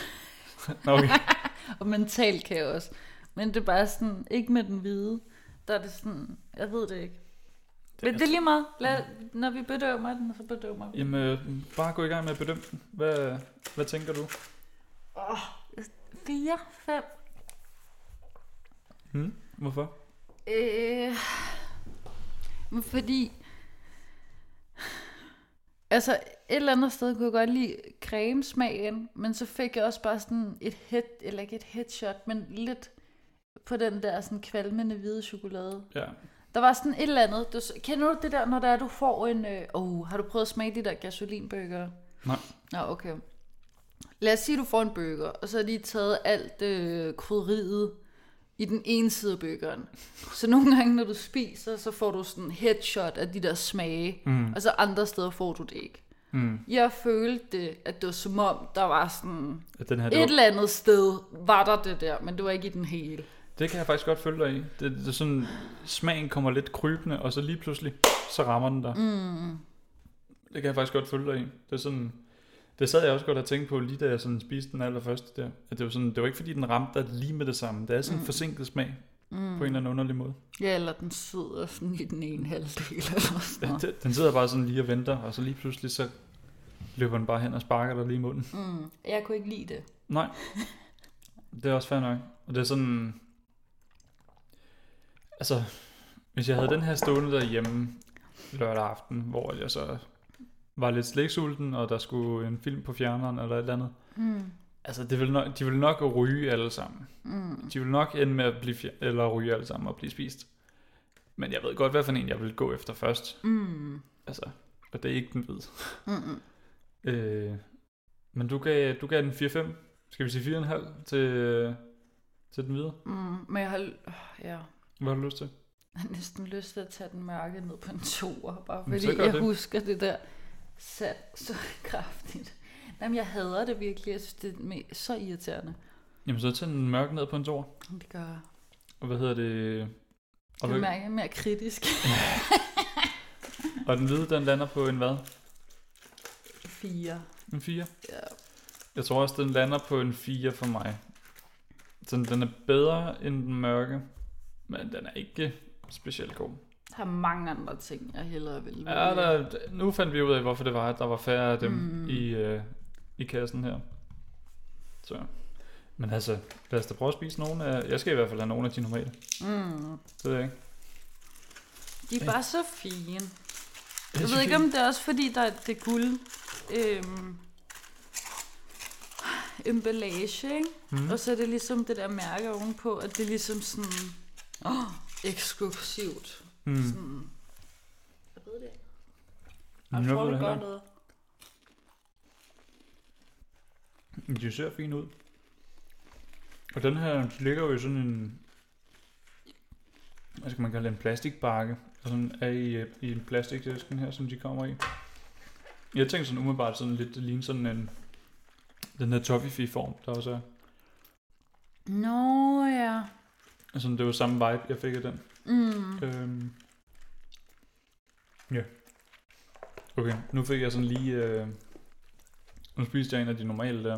Okay. [LAUGHS] og mentalt kan jeg også. Men det er bare sådan, ikke med den hvide. Der er det sådan, jeg ved det ikke. Det, Men det er lige meget. Lad, når vi bedømmer den, så bedømmer vi. Jamen, øh, bare gå i gang med at bedømme den. Hvad, hvad tænker du? Oh, fire, fem. Hmm? Hvorfor? Øh, fordi... Altså, et eller andet sted kunne jeg godt lide cremesmagen, men så fik jeg også bare sådan et head, eller ikke et headshot, men lidt på den der sådan kvalmende hvide chokolade. Ja. Der var sådan et eller andet. Du, kender du det der, når der er, du får en... Øh, oh, har du prøvet at smage de der gasolinbøger? Nej. Nå, okay. Lad os sige, du får en burger, og så har de taget alt øh, krydderiet i den ene side af burgeren. Så nogle gange, når du spiser, så får du sådan headshot af de der smage, Mm. og så andre steder får du det ikke. Mm. Jeg følte det, at det var som om, der var sådan... At den her, Et var, eller andet sted var der det der, men det var ikke i den hele. det kan jeg faktisk godt følge dig i. Det, det er sådan, smagen kommer lidt krybende, og så lige pludselig, så rammer den dig. Mm. Det kan jeg faktisk godt følge dig i. Det er sådan, det sad jeg også godt og tænkte på, lige da jeg sådan spiste den allerførste der. At det var, sådan, det var ikke fordi, den ramte dig lige med det samme. Det er sådan en Mm. forsinket smag, Mm. på en eller anden underlig måde. Ja, eller den sidder sådan i den ene halvdel eller sådan Den, noget. den- den sidder bare sådan lige og venter, og så lige pludselig, så løber den bare hen og sparker dig lige i munden. Mm. Jeg kunne ikke lide det. Nej. Det er også fair nok. Og det er sådan... Altså, hvis jeg havde den her stående derhjemme lørdag aften, hvor jeg så var lidt slægsulten, og der skulle en film på fjerneren eller et eller andet. Mm. Altså, det vil nok, de vil nok ryge alle sammen. Mm. De vil nok ende med at blive fjer- eller ryge alle sammen og blive spist. Men jeg ved godt, hvad for en jeg vil gå efter først. Mm. Altså, og det er ikke den hvide. Mm. [LAUGHS] Øh, men du gav, du gav den 4-5. Skal vi sige 4,5 til, til den hvide? Mm. Men jeg har, ja, Hvad har du lyst til? jeg har næsten lyst til at tage den mørke ned på en toer, bare fordi jeg det. husker det der sat så [LAUGHS] kraftigt. Jamen, jeg hader det virkelig. Jeg synes, det er så irriterende. Jamen så tag den mørke ned på en tor. Det gør jeg. Og hvad hedder det? Og, hvad, mærker, er mere kritisk. [LAUGHS] og den hvide, den lander på en hvad? Fire. En 4? Ja. Jeg tror også, den lander på en 4 for mig. Sådan, den er bedre end den mørke, men den er ikke specielt god. Der er mange andre ting, jeg hellere vil Ja, der, nu fandt vi ud af, hvorfor det var, at der var færre af dem Mm. i, øh, i kassen her. Så. Men altså, lad os da prøve at spise nogle af... Jeg skal i hvert fald have nogle af de normale. Mm. Det ved jeg ikke. De er bare så fine. Jeg ved ikke, om det er også fordi, der er det guld øhm, emballage, ikke? Mm. Og så er det ligesom det der mærke ovenpå, at det er ligesom sådan åh, eksklusivt. Mm. Sådan, jeg ved det. Jeg Jeg tror, det heller gør ikke. noget. De ser fint ud. Og den her de ligger jo i sådan en... Hvad skal man kalde det? En plastikbakke. Og sådan er i, i en plastikdisken her, som de kommer i. Jeg tænker sådan umiddelbart sådan lidt, det ligner sådan en... Den her toffifee-form, der også er. Nå ja. Altså, det var samme vibe, jeg fik af den. Mm. Øhm. Ja. Okay, nu fik jeg sådan lige... Øh, nu spiste jeg en af de normale der.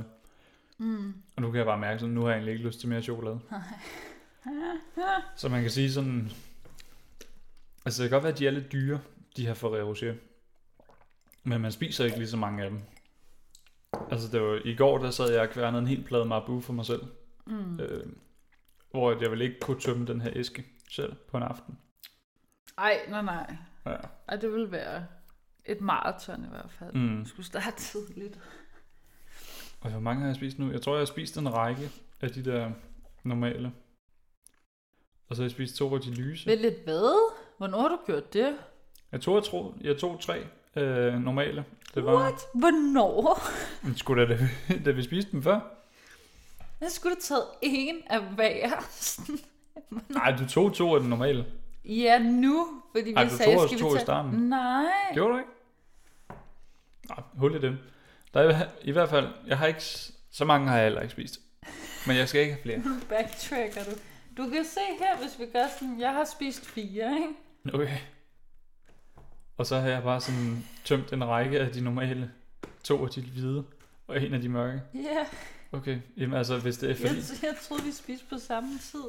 Mm. Og nu kan jeg bare mærke, sådan, nu har jeg egentlig ikke lyst til mere chokolade. [LAUGHS] Så man kan sige sådan... Altså det kan godt være, at de er lidt dyre, de her Ferrero Rocher. Men man spiser ikke lige så mange af dem. Altså det var, i går der sad jeg og kværnede en hel plade Marabu for mig selv. Mm. Øh, hvor jeg ville ikke kunne tømme den her æske selv på en aften. Ej, nej, nej. Ja. Ej, det vil være et maraton i hvert fald. Mm. Mm. skulle starte [LAUGHS] tidligt. Og hvor mange har jeg spist nu? Jeg tror, jeg har spist en række af de der normale. Og så har jeg spist to af de lyse. Vel lidt hvad? Hvornår har du gjort det? Jeg tog, jeg, tro, jeg tog tre øh, normale. Det var, What? Hvornår? [LAUGHS] Men Skulle da, da, vi- da spiste dem før? Jeg skulle have taget en af hver. [LAUGHS] Nej, du tog to af den normale. ja, nu. Fordi vi Ej, du sagde, tog også skal to vi i tage... starten. Nej. Gjorde du ikke? Nej, hul i dem. Der er i- i hvert fald, jeg har ikke, så mange har jeg heller ikke spist. Men jeg skal ikke have flere. Nu [LAUGHS] backtracker du. Du kan se her, hvis vi gør sådan, jeg har spist fire, ikke? Okay. Og så har jeg bare sådan tømt en række af de normale. To af de hvide, og en af de mørke. Ja, Okay, jamen altså, hvis det er jeg, fordi... jeg troede, vi spiste på samme tid.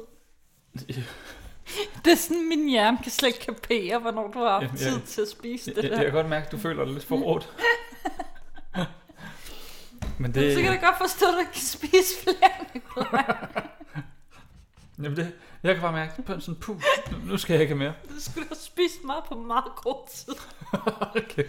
[LAUGHS] Det er sådan, min hjerne kan slet ikke kapere, hvornår du har haft tid jeg- til at spise det jeg, der. jeg kan godt mærke, at du føler dig lidt for råd. [LAUGHS] Men Det... Så kan jeg godt forstå, at du kan spise flere. [LAUGHS] jamen det, jeg kan bare mærke på sådan, puh, nu- skal jeg ikke mere. Du skulle have spist meget på meget kort tid. Okay.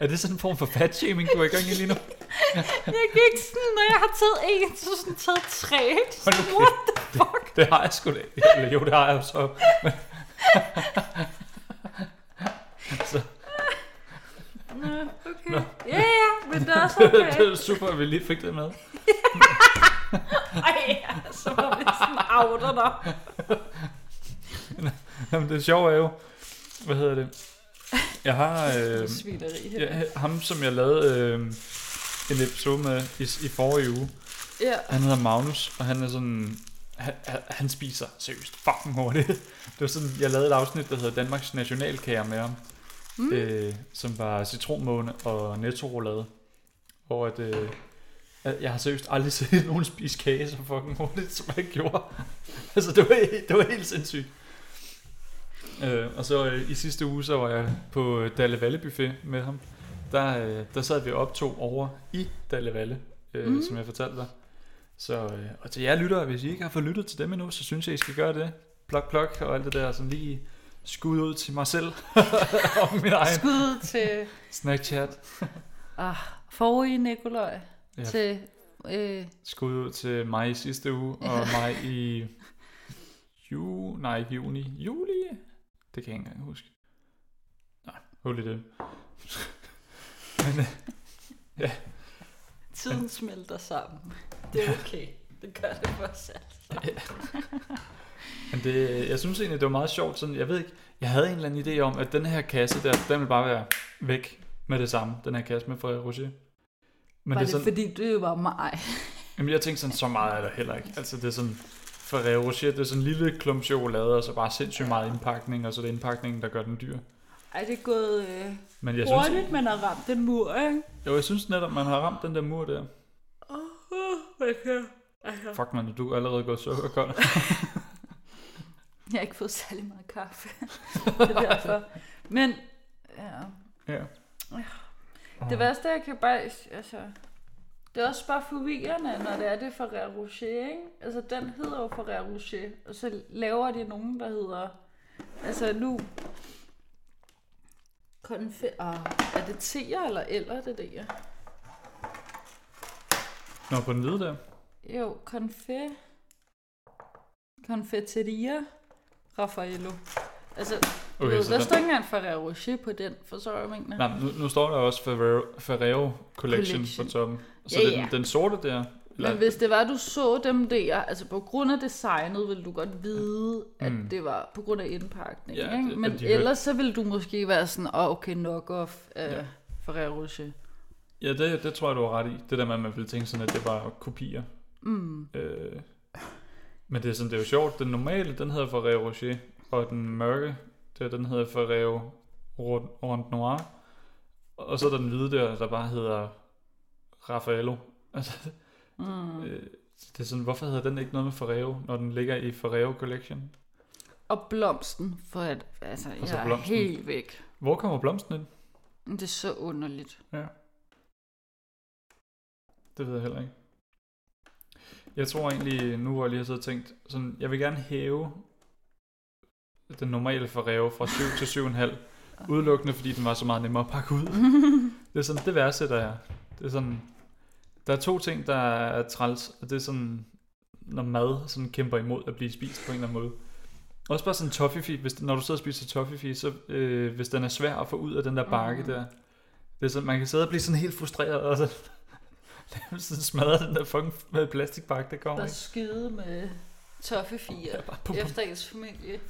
Er det sådan en form for fat shaming, du er i gang i lige nu? [LAUGHS] Jeg ikke sådan, når jeg har taget en, så sådan taget tre. Hold nu What the fuck? Det har jeg sgu da. Eller jo, det har jeg jo så. Men... [LAUGHS] så Nå, okay. Nå. Ja, ja, men det er også [LAUGHS] det okay. er super, at vi lige fik det med. Ej, så var vi sådan outer dig. Jamen, det sjove er jo, hvad hedder det? [LAUGHS] Jeg har [LAUGHS] øh, Svineri ja, ham, som jeg lavede øh, en episode med i, i forrige uge. Ja. Han hedder Magnus, og han er sådan... Han, han- spiser seriøst fucking hurtigt. Det var sådan, jeg lavede et afsnit, der hedder Danmarks Nationalkager med ham. Mm. Øh, som var citronmåne og netto Hvor at, øh, jeg har seriøst aldrig [LAUGHS] set nogen spise kage så fucking hurtigt, som han gjorde. altså, det var, det var helt sindssygt. Øh, og så øh, i sidste uge, så var jeg på øh, Dalle Valle Buffet med ham. Der, øh, der sad vi og optog over i Dalle Valle, øh, mm. som jeg fortalte dig. Så, øh, og til jer lyttere, hvis I ikke har fået lyttet til dem endnu, så synes jeg, I skal gøre det. Plok, plok og alt det der, sådan lige skud ud til mig selv [LAUGHS] og min egen Skud til snackchat. ah, forrige Nikolaj. Ja. Til, øh, Skud ud til mig i sidste uge, og mig i ju, nej, juni, juli? Det kan jeg ikke engang huske. Nej, hul i det. [LAUGHS] Men, øh, tiden smelter sammen. Det er okay. Det gør det for os alle. Men det, jeg synes egentlig, det var meget sjovt. Sådan, jeg ved ikke, jeg havde en eller anden idé om, at den her kasse der, den ville bare være væk med det samme. Den her kasse med Frederik Rocher. Men var det det, er sådan, fordi du var mig? jamen, jeg tænkte sådan, så meget er der heller ikke. Altså det er sådan, Ferrero Rocher, det er sådan en lille klump chokolade, og så bare sindssygt meget indpakning, og så er det indpakningen, der gør den dyr. Ej, det er gået øh, Men jeg synes, hurtigt, man har ramt en mur, ikke? jo, jeg synes netop, man har ramt den der mur der. Uh, man kan Fuck man, du er allerede gået sukkerkold. [LAUGHS] Jeg har ikke fået særlig meget kaffe. det er derfor. Men, ja. ja. Det værste, jeg kan bare... Altså, det er også bare forvirrende, når det er det Ferrero Rocher, ikke? Altså, den hedder jo Ferrero Rocher, og så laver de nogen, der hedder... Altså, nu... Konfe... Ah, er det T'er eller eller det der? Nå, på den hvide der. Jo, konfe... Confetteria Raffaello. Altså, okay, ved, der den- står ikke engang Ferrero Rocher på den, for så jeg mener. Nej, nu, nu står der også Ferrero, Ferrero Collection, Collection. på toppen. Så Ja, den, ja. den sorte der, Men hvis det var, du så dem der, altså på grund af designet, ville du godt vide, at Mm. det var på grund af indpakningen. Ja, ikke? det- Men at de hørte- ellers så ville du måske være sådan, oh, okay, knock-off af Ja. ja. Ferrero Rocher. ja, det, det tror jeg, du har ret i. Det der med, at man ville tænke sådan, at det var kopier. Mm. Øh, men det er sådan, det er jo sjovt. Den normale, den hedder Ferrero Rocher, og den mørke, der, den hedder Ferrero Rond Noir. Og så er der den hvide der, der bare hedder Raffaello. [LAUGHS] Altså, Mm. øh, det er sådan, hvorfor hedder den ikke noget med Ferrero, når den ligger i Ferrero Collection? Og blomsten, for at, altså, Og jeg er blomsten. helt væk. Hvor kommer blomsten ind? Det er så underligt. Det ved jeg heller ikke. Jeg tror egentlig, nu hvor jeg lige har siddet og tænkt, sådan, jeg vil gerne hæve den normale Ferrero fra 7 til 7,5. [LAUGHS] Udelukkende fordi den var så meget nemmere at pakke ud. [LAUGHS] Det er sådan, det værdsætter jeg. Det er sådan, der er to ting, der er træls, og det er sådan, når mad sådan kæmper imod at blive spist på en eller anden måde. Også bare sådan toffifee, hvis, når du sidder og spiser toffifee, så øh, hvis den er svær at få ud af den der bakke Mm. der, det er sådan, man kan sidde og blive sådan helt frustreret, og så [LAUGHS] sådan smadrer den der fucking med plastikbakke, der kommer. Der Ikke? skyde med toffefie Ja, bare pum, pum. efter ens familie.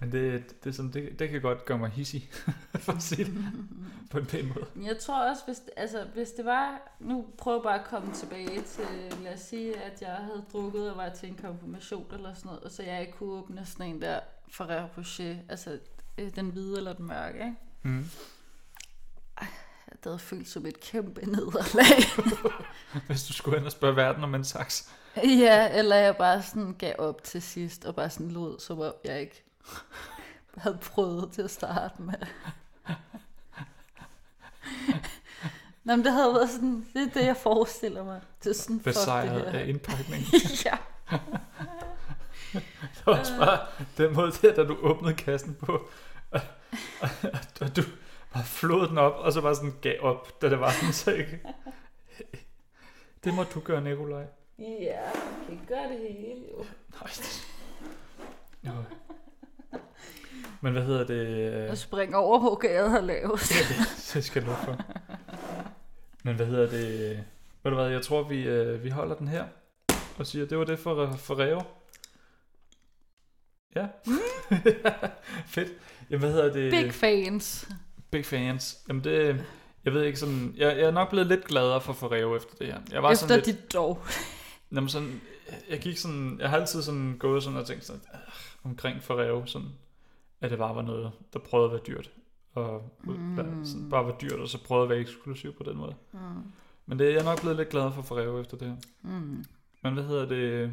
Men det, det, er sådan, det, det kan godt gøre mig hissig, [LAUGHS] for at sige det på en pæn måde. Jeg tror også, hvis, altså, hvis det var... Nu prøver jeg bare at komme tilbage til... Lad os sige, at jeg havde drukket og var til en konfirmation eller sådan noget, og så jeg ikke kunne åbne sådan en der Ferrero Rocher, altså øh, den hvide eller den mørke, ikke? Mm. Det havde følt som et kæmpe nederlag. [LAUGHS] Hvis du skulle hen og spørge verden om en saks. ja, eller jeg bare sådan gav op til sidst, og bare sådan lod, som om jeg ikke [LAUGHS] havde prøvet til at starte med. [LAUGHS] Nå, men det havde været sådan, det er det, jeg forestiller mig. Det er sådan, det Besejret her. af indpakning. [LAUGHS] ja. Det var også bare den måde der, da du åbnede kassen på. Og, og, og du bare flåede den op, og så bare sådan gav op, da det var sådan, så ikke... Det må du gøre, Nikolaj. Ja, man kan gøre det hele jo. Nej. Jo. Men hvad hedder det? Jeg springer over, hvor gaden har lavet. [LAUGHS] Det skal du for. Men hvad hedder det? Ved du hvad, jeg tror, vi, øh, vi holder den her. Og siger, det var det for, for Reo. Ja. [LAUGHS] Fedt. Jamen, hvad hedder det? Big fans. Big fans. Jamen det, jeg ved ikke sådan, jeg, jeg er nok blevet lidt gladere for Ferrero efter det her. Jeg var Efter sådan lidt, dit dog. jamen sådan, jeg gik sådan, jeg har altid sådan gået sådan og tænkt sådan, øh, omkring Ferrero, sådan, at det bare var noget, der prøvede at være dyrt. Og mm. sådan, bare var dyrt, og så prøvede at være eksklusiv på den måde. Mm. Men det, jeg er nok blevet lidt gladere for Ferrero efter det her. Mm. Men hvad hedder det?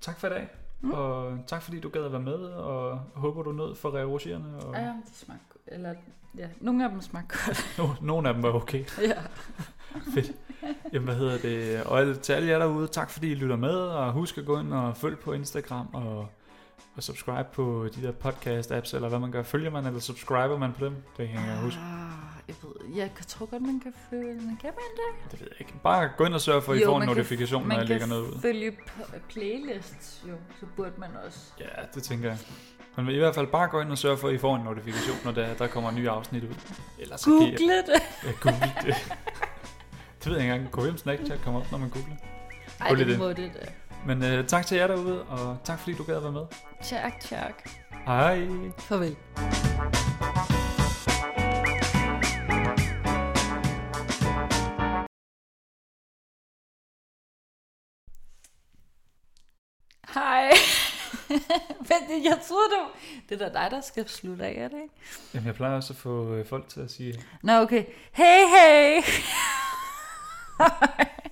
Tak for i dag. Mm. Og tak fordi du gad at være med, og håber du nød Ferrero Rocher'erne. Og Ja, de smagte. Eller, ja, nogle af dem smagte godt. [LAUGHS] no, nogle af dem var okay. [LAUGHS] ja. Fedt. Jamen, hvad hedder det? Og til alle jer derude, tak fordi I lytter med, og husk at gå ind og følg på Instagram, og, og subscribe på de der podcast-apps, eller hvad man gør. Følger man, eller subscriber man på dem? Det kan jeg huske. Ah, jeg ved, jeg tror godt, man kan følge, men kan man det? Det ved jeg ikke. Bare gå ind og sørg for, at I Jo, får en man kan- notifikation, når Man jeg lægger kan noget ud. følge p- playlists, jo, så burde man også. Ja, det tænker jeg. Men i hvert fald bare gå ind og sørg for, at I får en notifikation, når der, der kommer nye afsnit ud. Ellers så kan Google det. ja, google det. [LAUGHS] det ved jeg ikke engang. Gå hvem Snapchat kommer op, når man googler. Ej, det. må det da. Men øh, tak til jer derude, og tak fordi du gad at være med. Tak, tak. Hej. Farvel. Hej. [LAUGHS] Men jeg troede, det var... Det er da dig, der skal slutte af, er det ikke? Jamen, jeg plejer også at få øh, folk til at sige, Nå, okay. Hey, hey. [LAUGHS]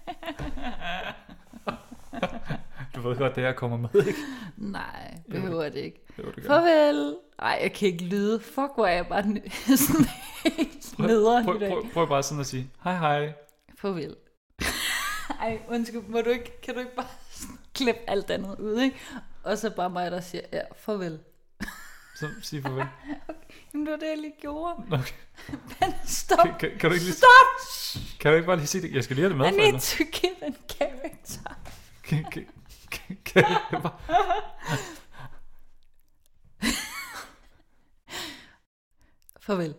ved godt, det her kommer med, ikke? Nej, behøver det ikke. Jo, det. Farvel. Ej, jeg kan ikke lyde. Fuck, hvor er jeg bare n- [LAUGHS] sådan helt nederen prøv, dag. prøv, prøv bare sådan at sige, hej hej. Farvel. [LAUGHS] Ej, undskyld, må du ikke, kan du ikke bare [LAUGHS] klippe alt andet ud, ikke? Og så bare mig, der siger, ja, farvel. Så sig farvel. Jamen, det var det, jeg lige gjorde. Okay. Men stop. Kan, kan, kan, du ikke lige, Stop! kan du ikke bare lige sige det? Jeg skal lige have det med, I need to give a character. Kan, kan, Farvel.